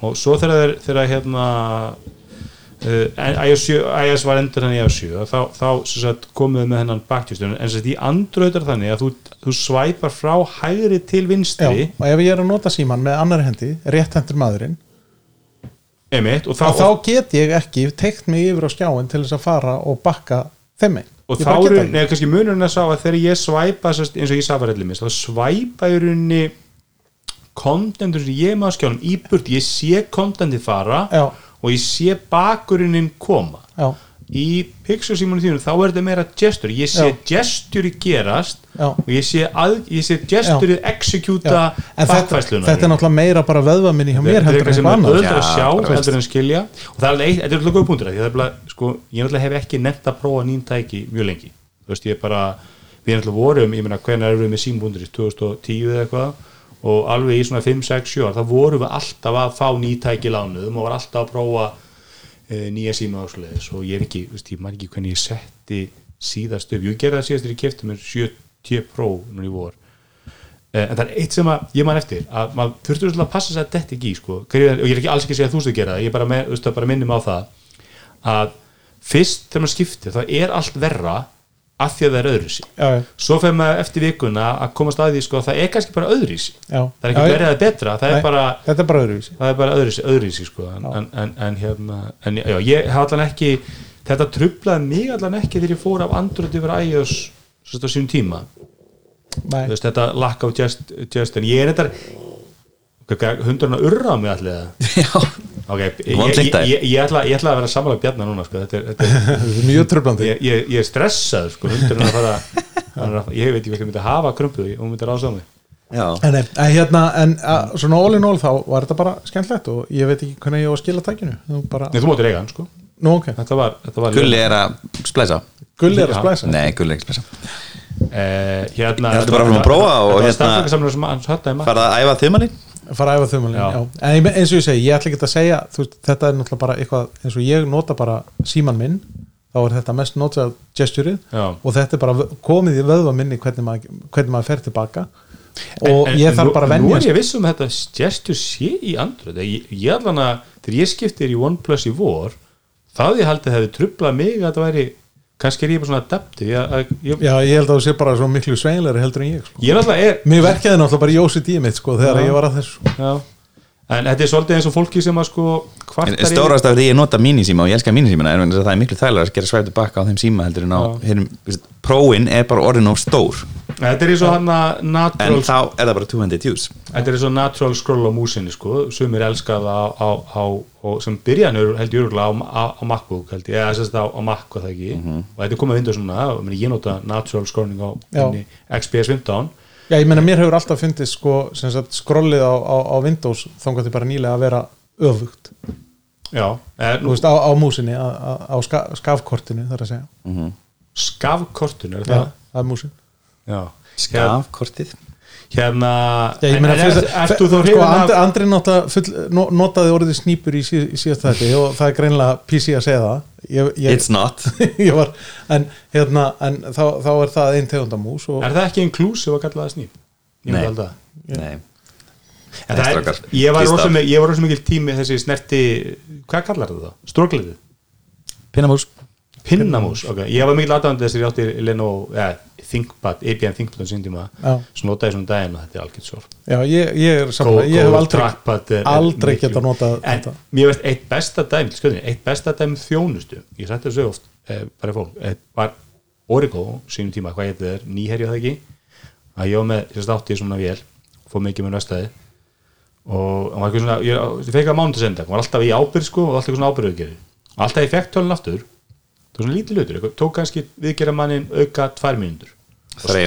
og svo þegar þegar hérna uh, iOS, 7, iOS var endur hann í 7 þá, þá sérst, komuðu með hennan baktjústun en sérst, Android er þannig að þú, þú svæpar frá hægri til já, vinstri og ef ég er að nota síman með annar hendi, rétt hendur maðurinn emitt, og þá, þá, þá get ég ekki teikt mig yfir á skjáin til þess að fara og bakka þeim einn og þá eru, neða kannski munurinn að sá að þegar ég svæpa eins og ég safarelli mist, þá svæpa í rauninni kontentur sem ég er með á skjánum í burt, ég sé kontentið fara Já. og ég sé bakurinn koma. Já, í Pixar símanu þínu þá er þetta meira gesture, ég sé Já. gesture gerast Já. og ég sé, að, ég sé gesture executa já. En þetta, bakfæsluna þetta er náttúrulega meira bara vöðvaminni hjá mér þetta er heldur en eitthvað sem eitthvað er annað. öðvöld að Já, sjá bara heldur en skilja. Og það er alveg þetta er alltaf góð punktur af því það er bara, sko, ég náttúrulega hef ekki nefnt að prófa nýn tæki mjög lengi. Þú veist, ég bara, við náttúrulega vorum ég meina, hvernig erum við með símbúndur 2010 eða eitthvað? Og alveg í svona 5, 6, 7 ár, þá vorum við alltaf að fá ný tæki lánuðum og var alltaf að prófa nýja síma og svoleiðis. Og ég er ekki, veist, ég man ekki hvernig ég setti síðast upp, ég gerði það síðast þegar ég kefti mér 70 Pro núna í vor. Eh, en það er eitt sem að ég man eftir að maður þurftur svolítið að passa sig að þetta ekki í sko. Og ég er ekki alls ekki að segja að þú stuð gera það ég bara, bara minnum á það að fyrst þegar maður skiptir þá er allt verra að því að það er já, svo fyrir maður eftir vikuna að komast að því sko, það er kannski bara öðruvísi. Já. Það er ekki verið að betra það Nei, er bara Þetta er bara öðruvísi. það er bara öðruvísi sko. en, en, en, en hérna en, já, ég hef allan ekki þetta trublaði mig allan ekki þegar ég fór af Android yfir iOS svo á sínum tíma. Veist, þetta lack of just, just en ég er þetta hundurinn að urra á mig allir Já, ok, ég, ég, ég, ég, ætla, ég ætla að vera sammála bjarnar núna sko. þetta er, þetta er, þetta er mjög tröflandi ég, ég, ég er stressað sko, hundurinn að fara er að, ég veit ekki hvað myndi hafa krumpuð og hún myndi rása á mig. Já. En, nei, en hérna, en að, svona all in all þá var þetta bara skemmtlegt og ég veit ekki hvernig ég á að skila tækinu. Nú bara, Nei, þú mótir eiga hann sko. Nú ok, þetta var, þetta var Gulli er að splæsa. Gulli er að splæsa? Nei, Gulli er ekki að splæsa. Eh, hérna Ég heldur bara að prófa og þetta hérna- Farða að æfa þumalinn fara að æfa þumalinn, Já. já. En eins og ég segi, ég ætla ekki að segja þú veist, þetta er náttúrulega bara eitthvað eins og ég nota bara síman minn þá er þetta mest notað gesturið og þetta er bara komið í vöðva minni hvernig maður, hvernig maður fer tilbaka og En- en- ég en þarf nú- bara að Nú venja er ég viss um að þetta gestur sé í Android ég, ég allan að þegar ég skiptir í OnePlus í vor þá ég haldið að hefði trublað mig að þetta væri kannski er ég bara svona adapti ég, að- ég, Já, ég held að þú sé bara svo miklu sveinlega heldur en ég sko. ég náttúrulega er Mér verkjaði náttúrulega bara í OCD mitt sko, þegar Já. ég var að þessu já. En þetta er svolítið eins og fólki sem að sko En kvartar yfir- stórast af því ég nota mínisíma og ég elska mínisímana er vegna þess að það er miklu þægilega að gera svæftu bakka á þeim síma heldur en á veist, próin er bara orðin of stór. Þetta er eins og hann að en natural þá er það bara 200 use Þetta er svo natural scroll á músinni sko, sumir elska það á, á, á, og sem byrjan er held ég örgulega á, á, á MacBook held ég, eða sérst á, á Mac og það ekki. Og þetta er komið að vinda svona, og ég nota natural scrolling á XPS 15 Já, ég meina mér hefur alltaf fundist sko, skrollið á, á, á Windows þangað til bara nýlega að vera öfugt. Já, eða, Þú veist, á, á músinni, á, ska, skafkortinu þar að segja. Skafkortun er Já, það það er músin. Já, skafkortið hérna ertu þá sko, hrifin Andri, af Andri notaði orðið snýpur í, sí, í síðast þetta og það er greinlega PC að segja það ég, ég, it's not ég var, en, hérna, en þá, þá er það einn tegundamús og Er það ekki inclusive að kalla það snýp? Ég Nei. það. það er, ég var kýst rosa af. mi- ég var rosa mikil tími þessi snerti, hvað kallar það? Strókliðið? pinnamús Pinnamús, ok, ég var mikil aðdæmandi þess að ég átti Lenovo, eða ThinkPad, IBM ThinkPad á sín tíma, svo notaði ég svona daginn og þetta er algjört svo já, ég, ég er saman, ég hef aldrei aldrei geta notað en þetta. mér veist eitt besta dæmi skoðin, eitt besta dæmi um þjónustu ég sætti þessu oft, eh, bara fólk eh, var Origo, sínum tíma, hvað heitir það er nýherja það ekki? Að ég var með, ég svona vél fór mikið með nöstaði og hann var eitthvað svona, ég, ég fekk að mánuð senda hann var alltaf í ábyrð sko og alltaf eitthvað svona og alltaf ég fekk tölun aftur það var svona lítið hlutur, eitthvað, tók kannski viðgerða mannin auka tvær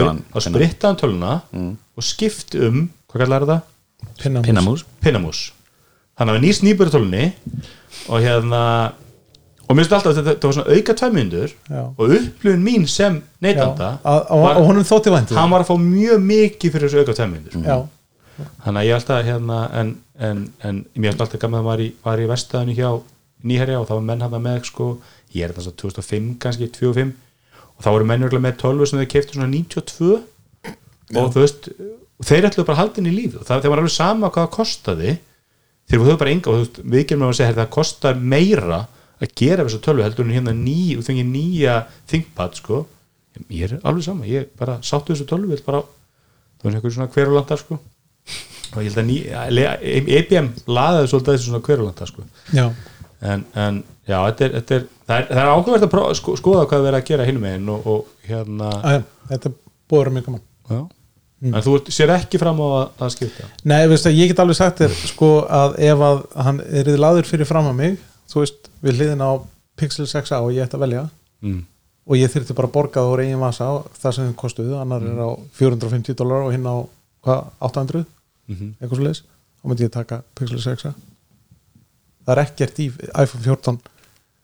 hann þá spritta hann töluna og skipt um, hvað kallar það? pinnamús, pinnamús. Pinnamús. Þannig að við nýst nýbur tölunni og hérna og mér finnst alltaf að þetta, var svona auka tvær mínútur Já. og upplifun mín sem neytanda að, að, og honum þótti væntið hann var að fá mjög mikið fyrir þessu auka tvær mínútur. Já, þannig að ég alltaf hérna en, en, en mér finnst alltaf gaman að var í, var í vestæðinu hjá nýherja og þá var menn hann með sko, ég er þess að 2005 kannski 2005 og þá voru menn örugglega með 12 sem þeir keftu svona 92 og þú veist og þeir ætluðu bara að halda inn í lífi. Og það, þeir var alveg sama hvað það kostaði. Þeir voru bara enga og þú veist, við gerum að segja það kostar meira að gera þessu tölvu heldur en hérna ný og fengi nýja ThinkPad sko. Ég er alveg sama, ég bara sáttu þessu tölvu vill bara, það var einhver svona hverjulandar sko. Og ég held að ný, EBM laðaði svolítið þessu svona hverjulandar sko. Já, en, en já, þetta er, þetta er það er, er ákveðvægt að prófa, sko, skoða hvað við erum að gera hinum meginn og, og hérna að, þetta búður mjög gaman. Já. en þú sér ekki fram á að, að skipta? Nei, veist ég get alveg sagt þér sko að ef að hann er laður fyrir fram að mig, þú veist, við hliðin á Pixel 6a og ég ætti að velja mm. og ég þyrfti bara að borga það úr eigin vasa á það sem þeim kostuðu, annar er á 450 dólar og hinn á hvað, 800 Mhm. eitthvað svo leis, þá myndi ég taka Pixel 6a það er ekkert í iPhone 14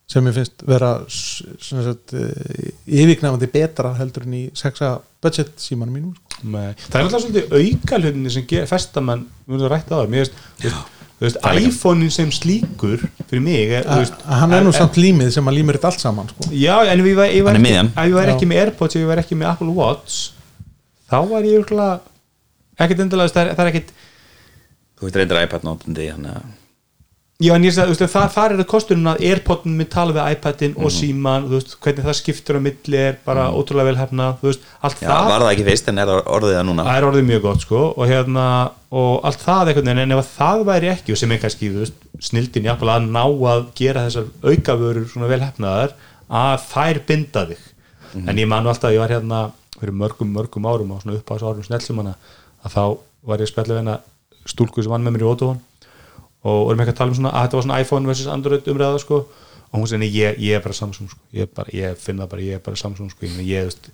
sem ég finnst vera s- sem sagt, eh, yfirgnæfandi betra heldur en í 6a budget símanum mínum sko. Nei. það er alltaf svolítið auka hlutinni sem ger, festamenn, við erum að rætta á það mér veist, þú veist, iPhone-in sem slíkur fyrir mig er, A- veist, hann er nú en- samt límið sem að límur þetta allt saman sko. já, en ef ég var, ég var Hann er ekki, miðjan. ef ég var Já. ekki með Airpods ef ég var ekki með Apple Watch þá var ég ekkert endilega, það er, það er ekkert þú veit reyndir iPad notandi hann að Já, en ég sagði, þú veist, það, þar er það kosturinn að Airpodin með tala við iPadin Mhm. og síman, þú veist, hvernig það skiptur á milli er bara ótrúlega vel hefna, þú veist, allt já, það, var það ekki fyrst en er það orðið það núna? Það er orðið mjög gott, sko, og hérna, og allt það veginn, en ef að það væri ekki, og sem er kannski, snildin jafnvel að ná að gera þessar aukavörur svona vel hefnaðar, að þær binda þig, en ég man nú alltaf, ég var hérna fyrir mörgum, mörgum árum á svona upp á þessu árum snellsumanna, að þá var ég spjallið stúlku sem vann með mér í Ótóhon og vorum ekki að tala um svona að þetta var svona iPhone versus Android umræða sko og hún segir, ég, ég er bara Samsung sko. ég, bara, ég finna bara, ég er bara Samsung sko. ég, veist,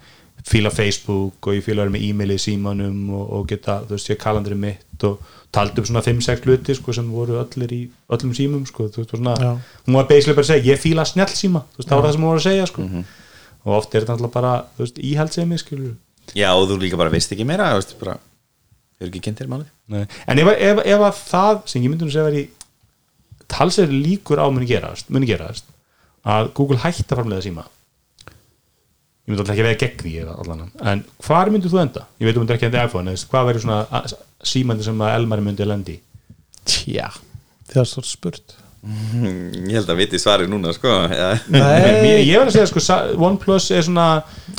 fíla Facebook og ég fíla að vera með e-mail í símanum og, og geta, þú veist, ég kalandri mitt og taldi um svona 5-6 hluti sko, sem voru allir í öllum símum sko, þú veist, og svona, Já. hún var basically bara að segja, ég fíla snjall síma þú veist, það var það sem hún var að segja sko. og oft er þetta alltaf bara, þú veist, íhaldsemi skilur já, og þú líka bara veist ekki meira þú veist, bara, er ekki kynnt þér málið Nei. en ef, ef, ef að það sem ég myndi nú segja væri talsir líkur á muni gerast, muni gerast að Google hætti að framlega síma ég myndi alltaf ekki að veða gegn því eða allan en hvar myndir þú enda? ég veit þú myndir ekki enda iPhone eða hvað verður svona símandi sem að Elmar myndi lendi í? Tja, þegar stórt spurt ég held að viti svarið núna sko já. ég, ég verð að segja sko OnePlus er svona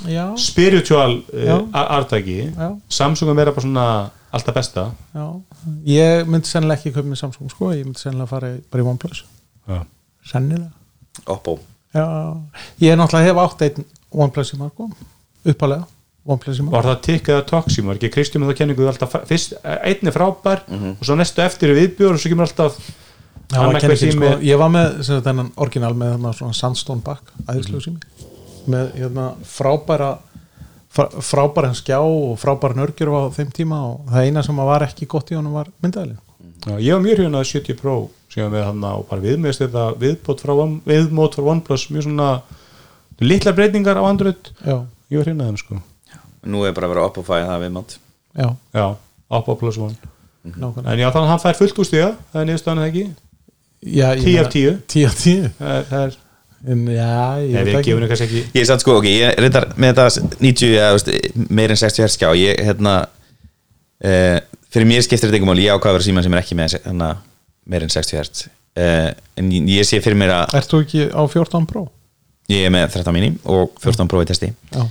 Já, spiritual Já. uh, artaki Já. Samsung er vera bara svona alltaf besta. Já Ég myndi sennilega ekki köpa með Samsung sko, ég myndi sennilega fara í- bara í OnePlus. Já. Sennilega. Oppo. Já, ég er náttúrulega hef átt einn OnePlus síma sko, uppalega OnePlus síma var það tikkað að toxi? Var ekki Kristján með það kenningu alltaf fr- fyrst einn er frábær Mhm. og svo næstu eftir er viðbjör og svo kemur alltaf Já, sími- sko, ég var með þennan orginal með þarna svona sandstone back æðislegu sími. Með hérna, frábæra frá, frábæran skjá og frábæran örgjur á þeim tíma og það eina sem var ekki gott í honum var myndaðalinn Já, ég var mjög hrjón að 70 Pro sem við hann á bara viðmiðst þetta viðbót frá One- viðmót frá OnePlus mjög svona litlar breytingar á Android. Já, ég var hrjón að þeim sko. Nú er bara að vera upp og fæða það við mátt já, já, Oppo Plus One. Nákvæmlega. En já, þannig að hann fær fullt úr stiga það er niðurstaðan eða ekki? Já, ég 10 meina- af 10 10 af 10 það er, en já, ég Nei, veit ekki. ekki ég er satt sko ok, ég reyndar með þetta 90 eða þú veist, meir en 60 hertz skjá. Ég hérna uh, fyrir mér skiptir þetta einhver mál, ég ákvað að vera síman sem er ekki með hérna, meir en 60 hertz. Uh, en ég, ég sé fyrir mér að Ert þú ekki á 14 Pro? ég er með 13 mini og 14 Pro í testi. Já,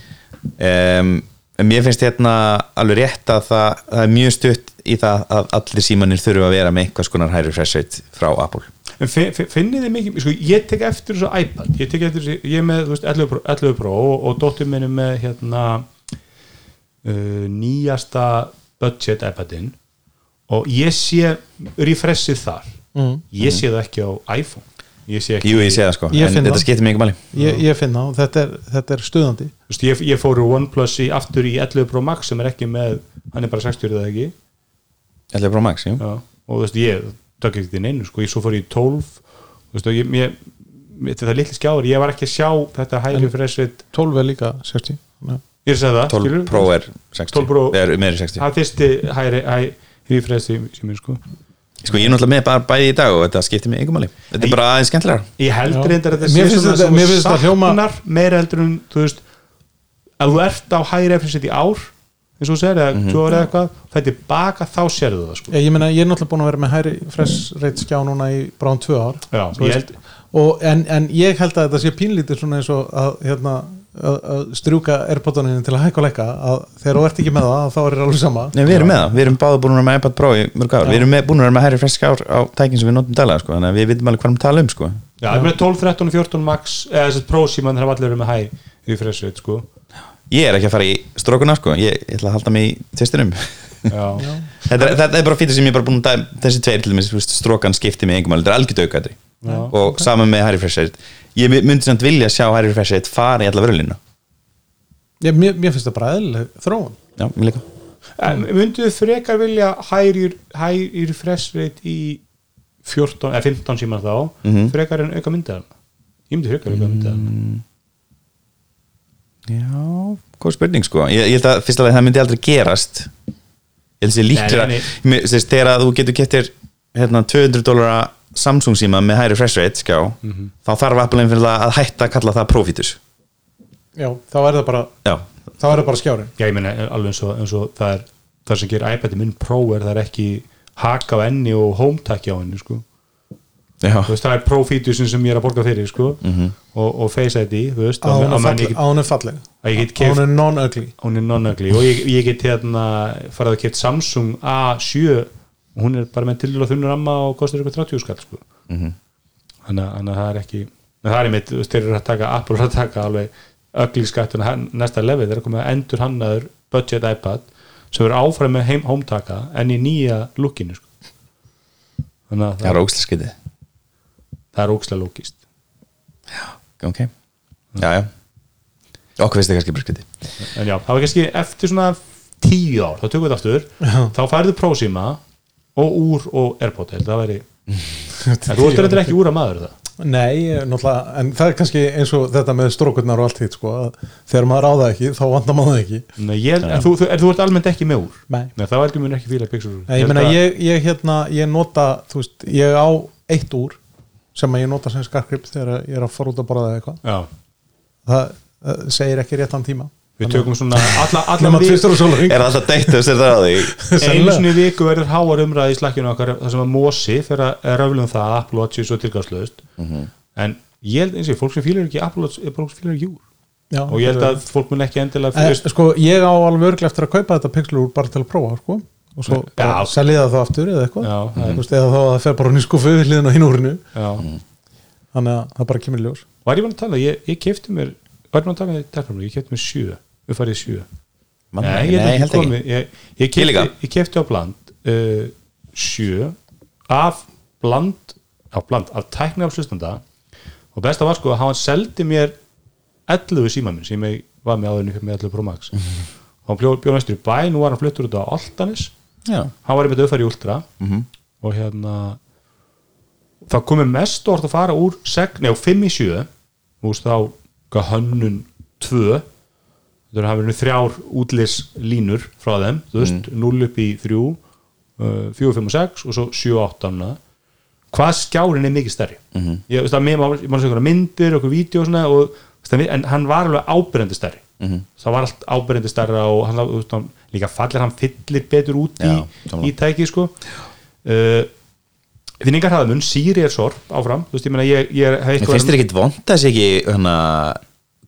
um, en mér finnst hérna alveg rétt að það, það er mjög stutt í það að allir símanir þurfa að vera með einhvers konar high refresh rate frá Apple En fi- fi- finnið þið mikið, sko, ég tek eftir þessu iPad, ég tek eftir þessu, ég er með, þú veist, 11 Pro, 11 Pro og, og dóttir minni með, hérna, uh, nýjasta budget iPadin og ég sé refreshið þar, mm. ég sé það ekki á iPhone, ég sé ekki, jú ég sé það sko, Ég en þetta það. skiptir ekki máli. Ég, ég finn það. Og þetta er, þetta er stuðandi. Þú veist, ég, ég fór úr OnePlus í aftur í 11 Pro Max sem er ekki með, hann er bara 60 eða ekki, 11 Pro Max, jú. Já, og þú veist, ég tök ekki til neinu, sko, ég svo fór í 12, þú veist, og ég, ég, ég þetta er litli skjáður, ég var ekki að sjá þetta high En- refreshið 12 er líka 60 Já. Ég er að segja það 12 skilurðu? Pro er 60 12 Pro- er meiri 60 Það er fyrsti hæri, hæri refresh sem er sko. Sko ég er náttúrulega með bara bæði í dag og þetta skiptir mig einhver máli. Þetta er bara aðeins skemmtilegar Ég held Já. reyndar að þetta sé svona mér þú saknar meira heldur en þú veist að þú ert á hæri refresh í ár eins og þú segir eða Mhm. tvö ára eða eitthvað það er baka þá sérðu það sko. Ég, ég meina, ég er náttúrulega búin að vera með hæri fresh rate skjá núna í bráðum tvö ár Já, ég held og, en, en ég held að þetta sé pínlítið svona eins og að, hérna, að, að strjúka airpodaninu til að hækka og leika að þegar þú ert ekki með það þá er það alveg sama. Nei, við erum með það, við erum báða búin að vera með iPad Pro í mörg ár, við erum með, búin að vera með herri fresk ár á tækin sem við notum daglega, sko, þannig að við vitum alveg hvað við tala um, sko. Já, það er með 12, 13 og 14 max eða Ég er ekki að fara í strókuna, sko, ég, ég ætla að halda mig í testinum. Þetta, er, þetta er bara fyrir sem ég er bara búin að, þessi tveir til dæmis, strókan skipti mig einhver máli, þetta er algjörð aukvæðri. Já. Og saman með Harry Fresh ég myndi samt vilja sjá Harry Fresh fara í alla vörulina. ég, mér, mér finnst það bara eðlileg þróun Já, mér líka. En myndu þið frekar vilja refresh rate í 14, eða 15 síman þá Mhm. frekar en auka myndaðan Ég myndi frekar auka myndaðan Já, hvað spurning, sko. Ég, ég held að fyrst alveg það myndi aldrei gerast. Ég held að sé líklega, þegar að þú getur kettir hérna, 200 dólara Samsung síma með Harry Fresh Rate, skjá, þá þarf Apple að hætta að kalla það Profitus. já, þá er það bara Já, þá er það bara skjárin Já, ég meina alveg eins og, eins og það er það sem gerir iPad minn Pro er það er ekki haka á enni og hometaki á henni sko. Veist, það er Pro-featuresin sem ég er að borga fyrir sko. og, og Face ID þú veist, að hún að er falleg, hún er non-ugly non-ugly og ég, ég get hérna farið að keft Samsung A7 og hún er bara með til og þunnur amma og kostar eitthvað 30 skall sko. Mhm. þannig að þannig að það er ekki en það er mitt, þú veist, þeir eru að taka Apple er að taka alveg ugly skattun næsta lefi, þeir eru að koma að endur hannaður budget iPad sem eru áfram með heim, hometaka en í nýja lukkinu sko. þannig að Það er ógstlega skytið. Það er ókslega lókist Ok. Já, já. Okkur finnst það kannski bara skytið. en já, það var kannski eftir svona tíu ár, þá tökum við þetta aftur. Þá færðu prósíma og úr og Airpod, held að það væri en þú ert reyndar ekki úr að maður það. Nei, náttúrulega, en það er kannski eins og þetta með strókurnar og allt hitt sko, að þegar maður á það ekki, þá vandar maður það ekki. Nei, ég, en þú, þú, er, þú ert almennt ekki með úr? Nei. Nei þá heldur mér ekki fíla úr. Nei, ég meina, ég, ég hérna, ég nota þú veist, ég á eitt úr sem að ég nota sem skarkrip þegar ég er að fara út að borða eða eitthvað. Já, það, það segir ekki réttan tíma. Við tökum svona alla, alla og Er það alltaf deitt að setja á því? einu sinni í viku verður háar umræði í slakkinu okkar það sem að Mosi fyrir að röflum það að Apple Watch er svo tilgangslöðust en ég held eins og fólk sem fílar ekki Apple Watch er fólk sem fílar ekki úr Já, og ég held að fólk mun ekki endilega Eh, fyrst, sko, ég á alveg örglega eftir að kaupa þetta pixel úr bara til að prófa sko. Og svo bara selja það þá aftur eða eitthvað. Já, það er- Þú veist, eða þá að það fer bara skuffu við hliðin á hinn úrinu já. þannig að það bara kemur í ljós. Var ég búin að tala, ég, ég kefti mér var ég búin að tala með þetta, ég kefti mér sjö. Við farið Man- Nei, ég, nei, held held ekki. komið. Ég, ég, Ég kefti, ég kefti á bland uh, sjö af bland á bland af tækni af hlustanda. Og besta var sko að hann seldi mér 11 síma minn sem ég var með áðurinn með 11 Pro Max. Og hann bjó, bjó næstur í bæ, nú var hann fluttur út á Altanis Já, hann var einmitt auðfæri í Ultra og hérna það komið mest orð að fara úr seg, nei, 5 í 7 þú veist þá hönnun 2 það hafa verið þrjár útlis línur frá þeim, þú veist, 0 upp í 3 uh, 4, 5 og 6 og svo 7 og 8 hana. hvað skjárin er mikið stærri -hmm. ég veist að mér má má segja myndir og okkur vídeo og svona og, en hann var alveg ábyrjandi stærri -hmm. það var allt ábyrjandi stærra og hann, þú veist, hann líka fallir hann fyllir betur út Já, í, í tæki sko. Uh, finningar hraðamun, síri er sorp áfram, þú veist, ég meina ég, ég hef en eitthvað finnst þér ekkit vond að sé ekki hana,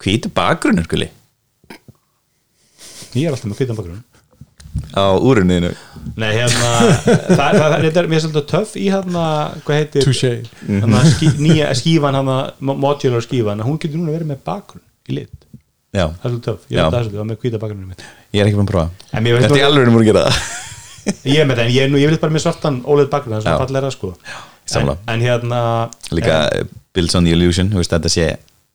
hvítu bakgrunnur gulli? Ég er alltaf með kvitan bakgrunn. Á úrunniðinu. Nei, hérna, það, það, það, það er mér svolítið töff í hérna, hvað heitir hérna, skí, nýja skífan, hérna, mo- modular skífan hún getur núna verið með bakgrunn í lit Já, það er svolítið töff, ég veit það er svolítið, það er með hvita bakgrunnum mitt. Ég er ekki búin að prófa. En Þetta er alveg múið að gera það. Ég er með það, en ég er nú, ég vil bara með svartan óleið bakgrunn, það er svona fallegra sko. En, en hérna Líka uh, Builds on the Illusion, þú veist þetta sé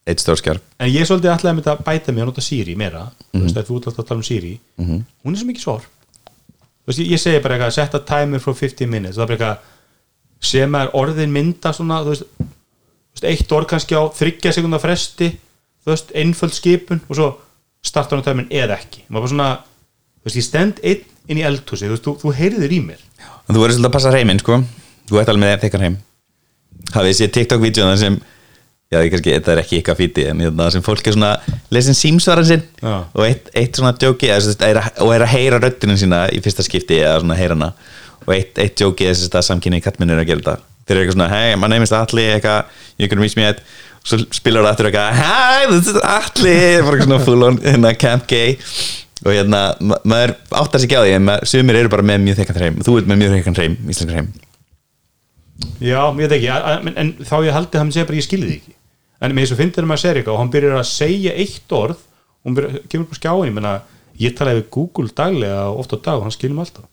eitt stórskjár en ég er svolítið alltaf að mynda að bæta mig að nota Siri meira, þú Mhm. veist, að þú ert alltaf að tala um Siri. Hún er svo mikið svár þú veist, ég, ég segi bara eitthvað, setta timer for 50 minutes, það er bara er þú veist, einföld skipun og svo starta hann á timer eða ekki. Maður bara svona, þú veist, ég stend einn inn í eldhúsi, þú veist, þú, þú heyrðir í mér. En þú verður svolítið að passa heiminn sko. Þú ert alveg með þekkan heim. Hafið séð TikTok-vídeóna sem Já, kannski, þetta er ekki ykkar fíti En það sem fólk er svona Lesin símsvaran sinn Já. Og eitt, eitt svona djóki er að, Og er að heyra röddinin sína í fyrsta skipti Eða svona heyra hana. Og eitt, eitt djóki er þess að samkynni kattminn er að gera þetta. Þeir eru eitthvað svona Hey, my name is Atli Eitthvað, reach me at Svo spilar það aftur eitthvað Hi, this is Atli. Bara svona full on hérna, camp gay. Og hérna, ma maður áttar sig ekki á því en sumir eru bara með mjög þekkan hreim. Þú ert með mjög þekkan hreim, íslenskar hreim. Já, ég veit ekki, en, þá ég haldi að hann segja bara ég skilði því ekki. En með þess að finnir maður segir eitthvað og hann byrjar að segja eitt orð og hann byrjar, kemur upp á skjáin ég menna, ég talaði við Google daglega oft á dag og hann skilur mig alltaf.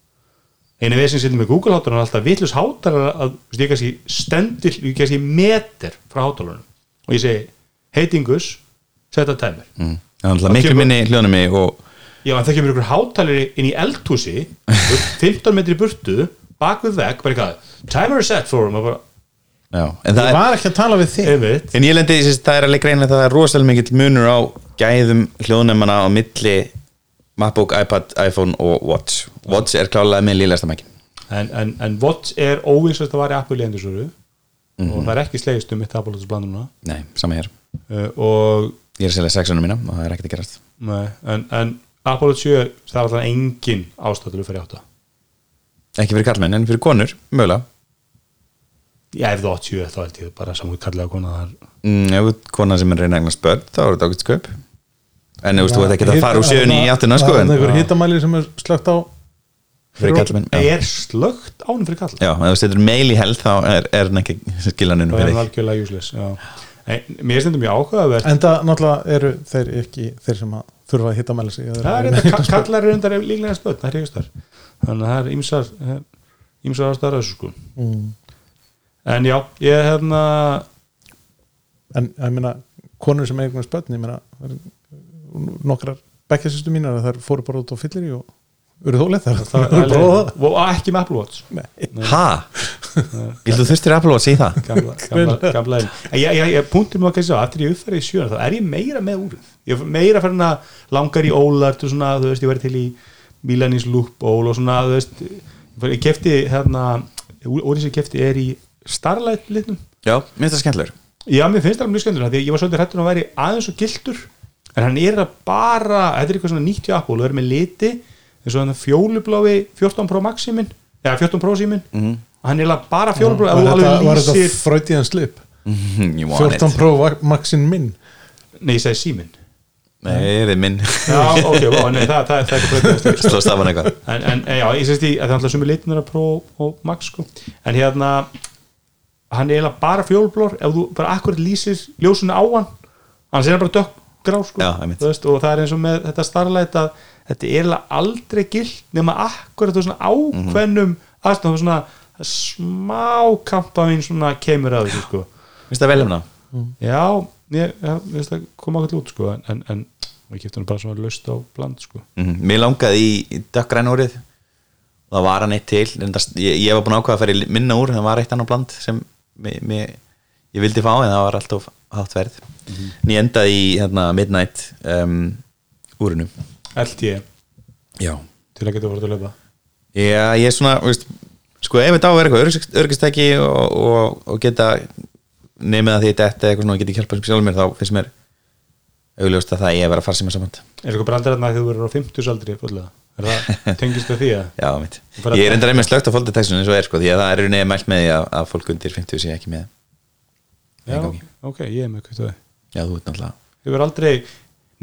Einu við sem sittum með Google er alltaf vitlus hátar að ég kannski stendur, ég kannski meter frá hátalunum og ég segi heitingus, setja timer. Mm. það er miklu kemur- minni hljónum mig og Já, en það kemur ykkur hátalari inn í eldhúsi 15 metri í burtu bak við vegg, bara eitthvað timer is set for him. Bara, já, en, það Ég er, var ekki að tala við þig. Einmitt. En ég lendi í þess það er alveg greinlega það er rosalega mikill munur á gæðum hljóðnefnana á milli MacBook, iPad, iPhone og Watch. Watch er klálega með lílegasta mækin en, en, en Watch er óvissast að vara Apple í endursöru og það er ekki slegist um blanduna nei, sama hér, uh, og ég er að selja sexunum mína og það er ekkert að gerast. Nei, en, en Apple 7 það er alltaf engin ástættur fyrir átta. Ekki fyrir kallmenn, en fyrir konur, mögulega. Já, ef það 87 þá held ég bara samúið kallega kona þar mm, ef þú ert kona sem er reyna eignast börn þá er þetta ágætt sköp en þú veist, þú ert ekki að fara úr sjöunni í áttina sko, Það en er einhver hittamæli sem er slögt á. Er slögt ánum fyrir kall Já, ef þú setur mail í held þá er, er hann ekki skiljaninu það er fyrir mér stundum mjög áhugavert. En það náttúrulega eru þeir ekki þeir sem að þurfa að hittamæli sig það er þetta, kallar er undar líklega spöld, það er ekki þar þannig að það er ýmsar ýmsar ástæður þessu sko. Mm. en já, ég hérna En ég meina, konur sem eignast börn ég meina, það eru nokkrar bekkjasistu mínar að þær fóru bara út á fyllir í og eru þólið þar og ekki með Apple Watch. Ha? Vildu þurftir Apple Watch í það? gamla, mig að kannski á, eftir ég uppfæri í sjön þá er ég meira með úrið. Ég er meira fyrir að langar í ólart og svona, þú veist, ég verið til í Milanís Loopból og svona, þú veist ég, kefti, hérna úrið sem ég kefti er í Starlight litnum. Já, mér finnst það skemmtilegur. Já, mér finnst það mjög skemmtilega því ég var svolítið hættur að væri aðeins og gildur en hann er að bara, þetta er eitthvað svona nýtt hjá Apple og er með liti eins og hann fjólubláfi 14 Pro Max síminn eða 14 Pro síminn Mhm. hann er bara fjólubláfi Var var þetta fröytíðan slip? You want 14 it. Pro Maxin minn. Nei, ég segi síminn. Nei, það er minn. Já, ok, wow, nei, það, það, það er ekki breytast Sló stafan eitthvað. En, en já, ég sést í að það er alltaf sumi litnir að Pro og Max sko. en hérna hann er eiginlega bara fjólblár ef þú bara akkurat lýsir ljósuna á hann annars er hann bara dökk, grá sko. Og það er eins og með þetta starlæt að þetta er aldrei gilt nema akkurat þú svona ákveðnum Mhm. aðstæðum. Svona smá kampavín svona kemur að þessu sko. Finnst það vel um það? já, ég, ég veist það koma okkur út sko en, en, en við kiptum bara svona löst á bland sko. Mm Mér langaði í, í dökkgræn úrið og það var hann eitt til. Reyndar- ég, ég var búin að ákveða að fara í minna úr það var eitt annar bland sem mér, mér, ég vildi fá en það var alltaf hátt verð. En ég endaði í hérna, Midnight um, úrinu LT Já. Til að geta voruð að löpa Já, ég er svona, veist, sko ef þetta á að vera eitthvað örgistæki og, og, og geta nefnið að því þetta eitthvað svona og geta hjálpað sem sjálf mér þá finnst mér augljóst að það ég að vera að fara sem er samant er eitthvað brandar þarna þegar þú verður á 50 aldri fullega er það tengist það því að Já, mitt. Ég er enda reyndar slögt á fólkdetextunum eins og er sko, því að það er rauninni mælt með því að, að fólk undir 50 sé ekki með já, ok, ég er með það er Já, þú ert náttúrulega ég verður aldrei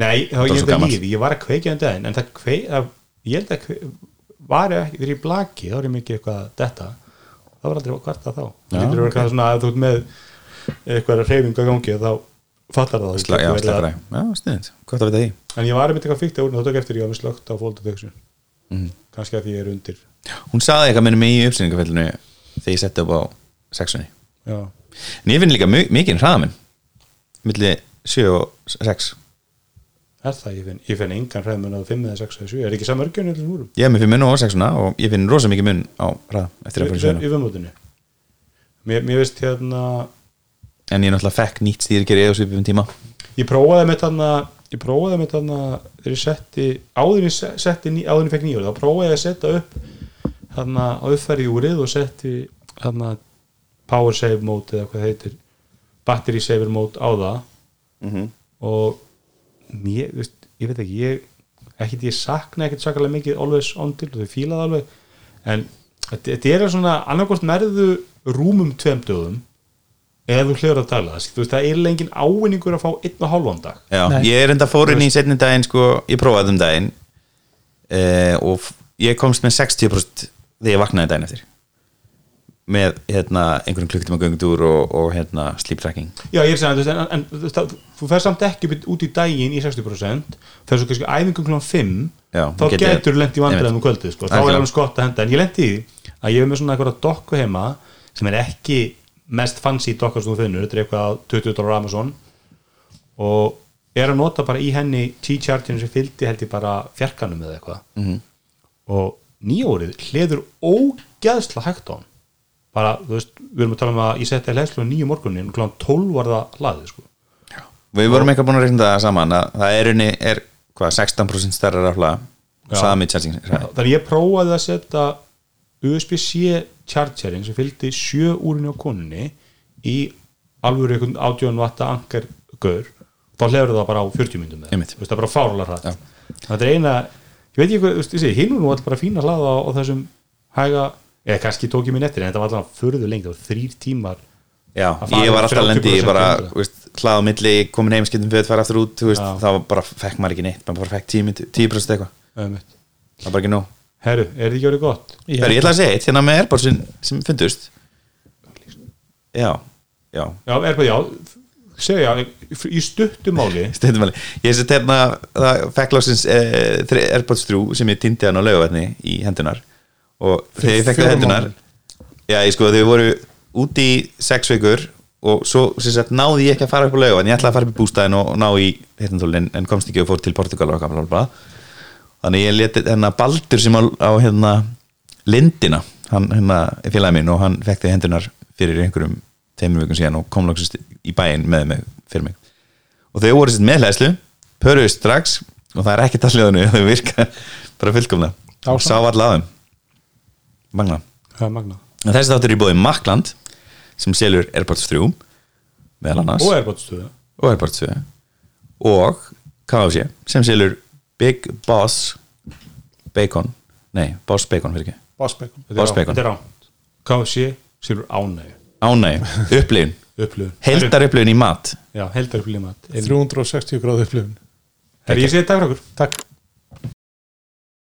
nei, þá ég er gamall. lífi, ég var að kveikja en daginn en það kveik, það, ég held að kveik, var ég ekki, þegar ég blaki þá er ég mikið eitthvað detta. Það var aldrei hvart það þá það að vera eitthvað svona að þú ert með eitthvað reyfingu að gangi þá fattar það Sla, Já, Getur verið slappar að- að Já, sniðið, gott að vita því. En ég var einmitt eitthvað fíkt að úr þá tók eftir ég var með slögt á fold detection Mhm. kannski að því ég er undir. Hún saði eitthvað minnum í uppsýningafellinu þegar ég setti upp á sexunni. Já, En ég finn líka mi- mikinn hraðaminn milli 7 og 6 er það? Ég finn ég finn engan hræðmun á 5 eða 6 eða 7 er ekki samörgjörn í þessum úrum Ég fyrir munn og 6 og ég finn rosa mikið munn á hraða eftir að fara í í sjöuna. viðmótinu? Mér, mér veist hérna En ég náttúrulega fekk nýtt stýrikeri á svipum tíma. Ég prófaði með þarna ég prófaði með þarna þegar ég setti áður ég se- setti áður ég fekk nýjur þá prófaði ég að setja upp þarna á uppfæri úrið og setti þarna power save mode eða hvað heitir battery saver mode á það. Mhm. og mér, veist, ég veit ekki ég, ekkit ég sakna ekkit sakalega mikið always on til og þau fílaði alveg. En þetta, þetta er svona annarkvort merðu rúmum tveim dögum eða þú hljóður að tala. Þú veist, það er lengin ávinningur að fá einn og hálfan dag. Já, ég er enda fórin í setni daginn sko, ég prófaði um daginn uh, og ég komst með 60% þegar ég vaknaði daginn eftir með hérna, einhverjum klukktíma göngutúr og, og hérna, sleep tracking. Já, ég er að segja, en, en, það- þú fer samt ekki út í daginn í 60% fer svo kannski æfingum klón 5 Já, þá geti- getur lent í vandræðum um kvöldið sko. þá er alveg skott að henda, en ég lendi í því að ég hef með svona eitthvað dokku heima sem er ekki mest fancy dokkar sem þú finnur, þetta er eitthvað á 20 dólar Amazon. Og er að nota bara í henni T-chargin sem fylgdi held ég bara fjarkanum eða eitthvað. Mhm. og nýjórið hliður ógeðsla hægt á hann bara, þú veist, við erum að tala um að ég setti hlæslu á nýju morgunin og klán 12 var það hlaðið sko. Við vorum eitthvað búin að reikna það saman að það er unni, er hvað, 16% stærra rafla sami charging þannig ég prófaði að setja USB-C chargerin sem fylgdi sjö úrinu á konunni í alvöru einhvern 18 vatta angar gaur. Þá hlefur það bara á 40 myndum það er bara fárlega hrætt Já. þetta er eina, ég veit ekki hvað, hinn var nú alltaf bara fín að hlaða á, á þessum hæga, eða kannski tók ég minn eftir en þetta var alltaf furðu lengi, það var þrýr tímar Já, Að ég var alltaf 30% lendi í bara, lengra. þú veist, hlað á milli komin heim, skiptum fyrir, fara aftur út þú veist, þá bara fekk maður ekki neitt maður bara fekk 10%, 10% eitthvað, það var bara ekki nóg. Herru, er þetta ekki orðið gott? Er ég ætla að segja eitt, hérna með Airpodsin sem fundust. Já, já. Já, er bara, já, segja í stuttumáli Stundum alveg. Ég sett hérna það fekk lóksins eh, Airpods 3 sem ég týndi hann á laugavætni í hendunar og þegar ég fekk það hendunar já, ég sko, þau voru úti í sex vikur og svo sagt náði ég ekki að fara upp á laugavætni ég ætlaði að fara upp í bústæðin og, ná í hérna, en komst ekki og fór til Portugal og eitthvað þannig ég leti hérna Baldur sem á, á hérna Lindina, hann hérna er félagi minn og hann fekk þau hendunar fyrir einhverjum tveimur vikum síðan og kom lóksins í bæinn með mig fyrir mig. Og þau voru sér með hlæslu pöruðust strax og það er ekkert að hljóðinu þau virka bara fullkomna. Já, og sá þeim magna. Það er magna. En þessi þáttur er í bóði Makland sem selur Airpods 3 meðal annars. Og bátt stuðu og Airpods 2 og KFC sem selur Big Boss Bacon. Nei, Boss Bacon fyrir ekki. Bossbacon Boss Bacon. þetta er ránt KFC sérur ánæg ánæg, upplifun. Heldar upplifun í mat. Já, heldar upplöfun mat. 360 gráðu upplifun. Herri, ég segi takk fyrir okkur. Takk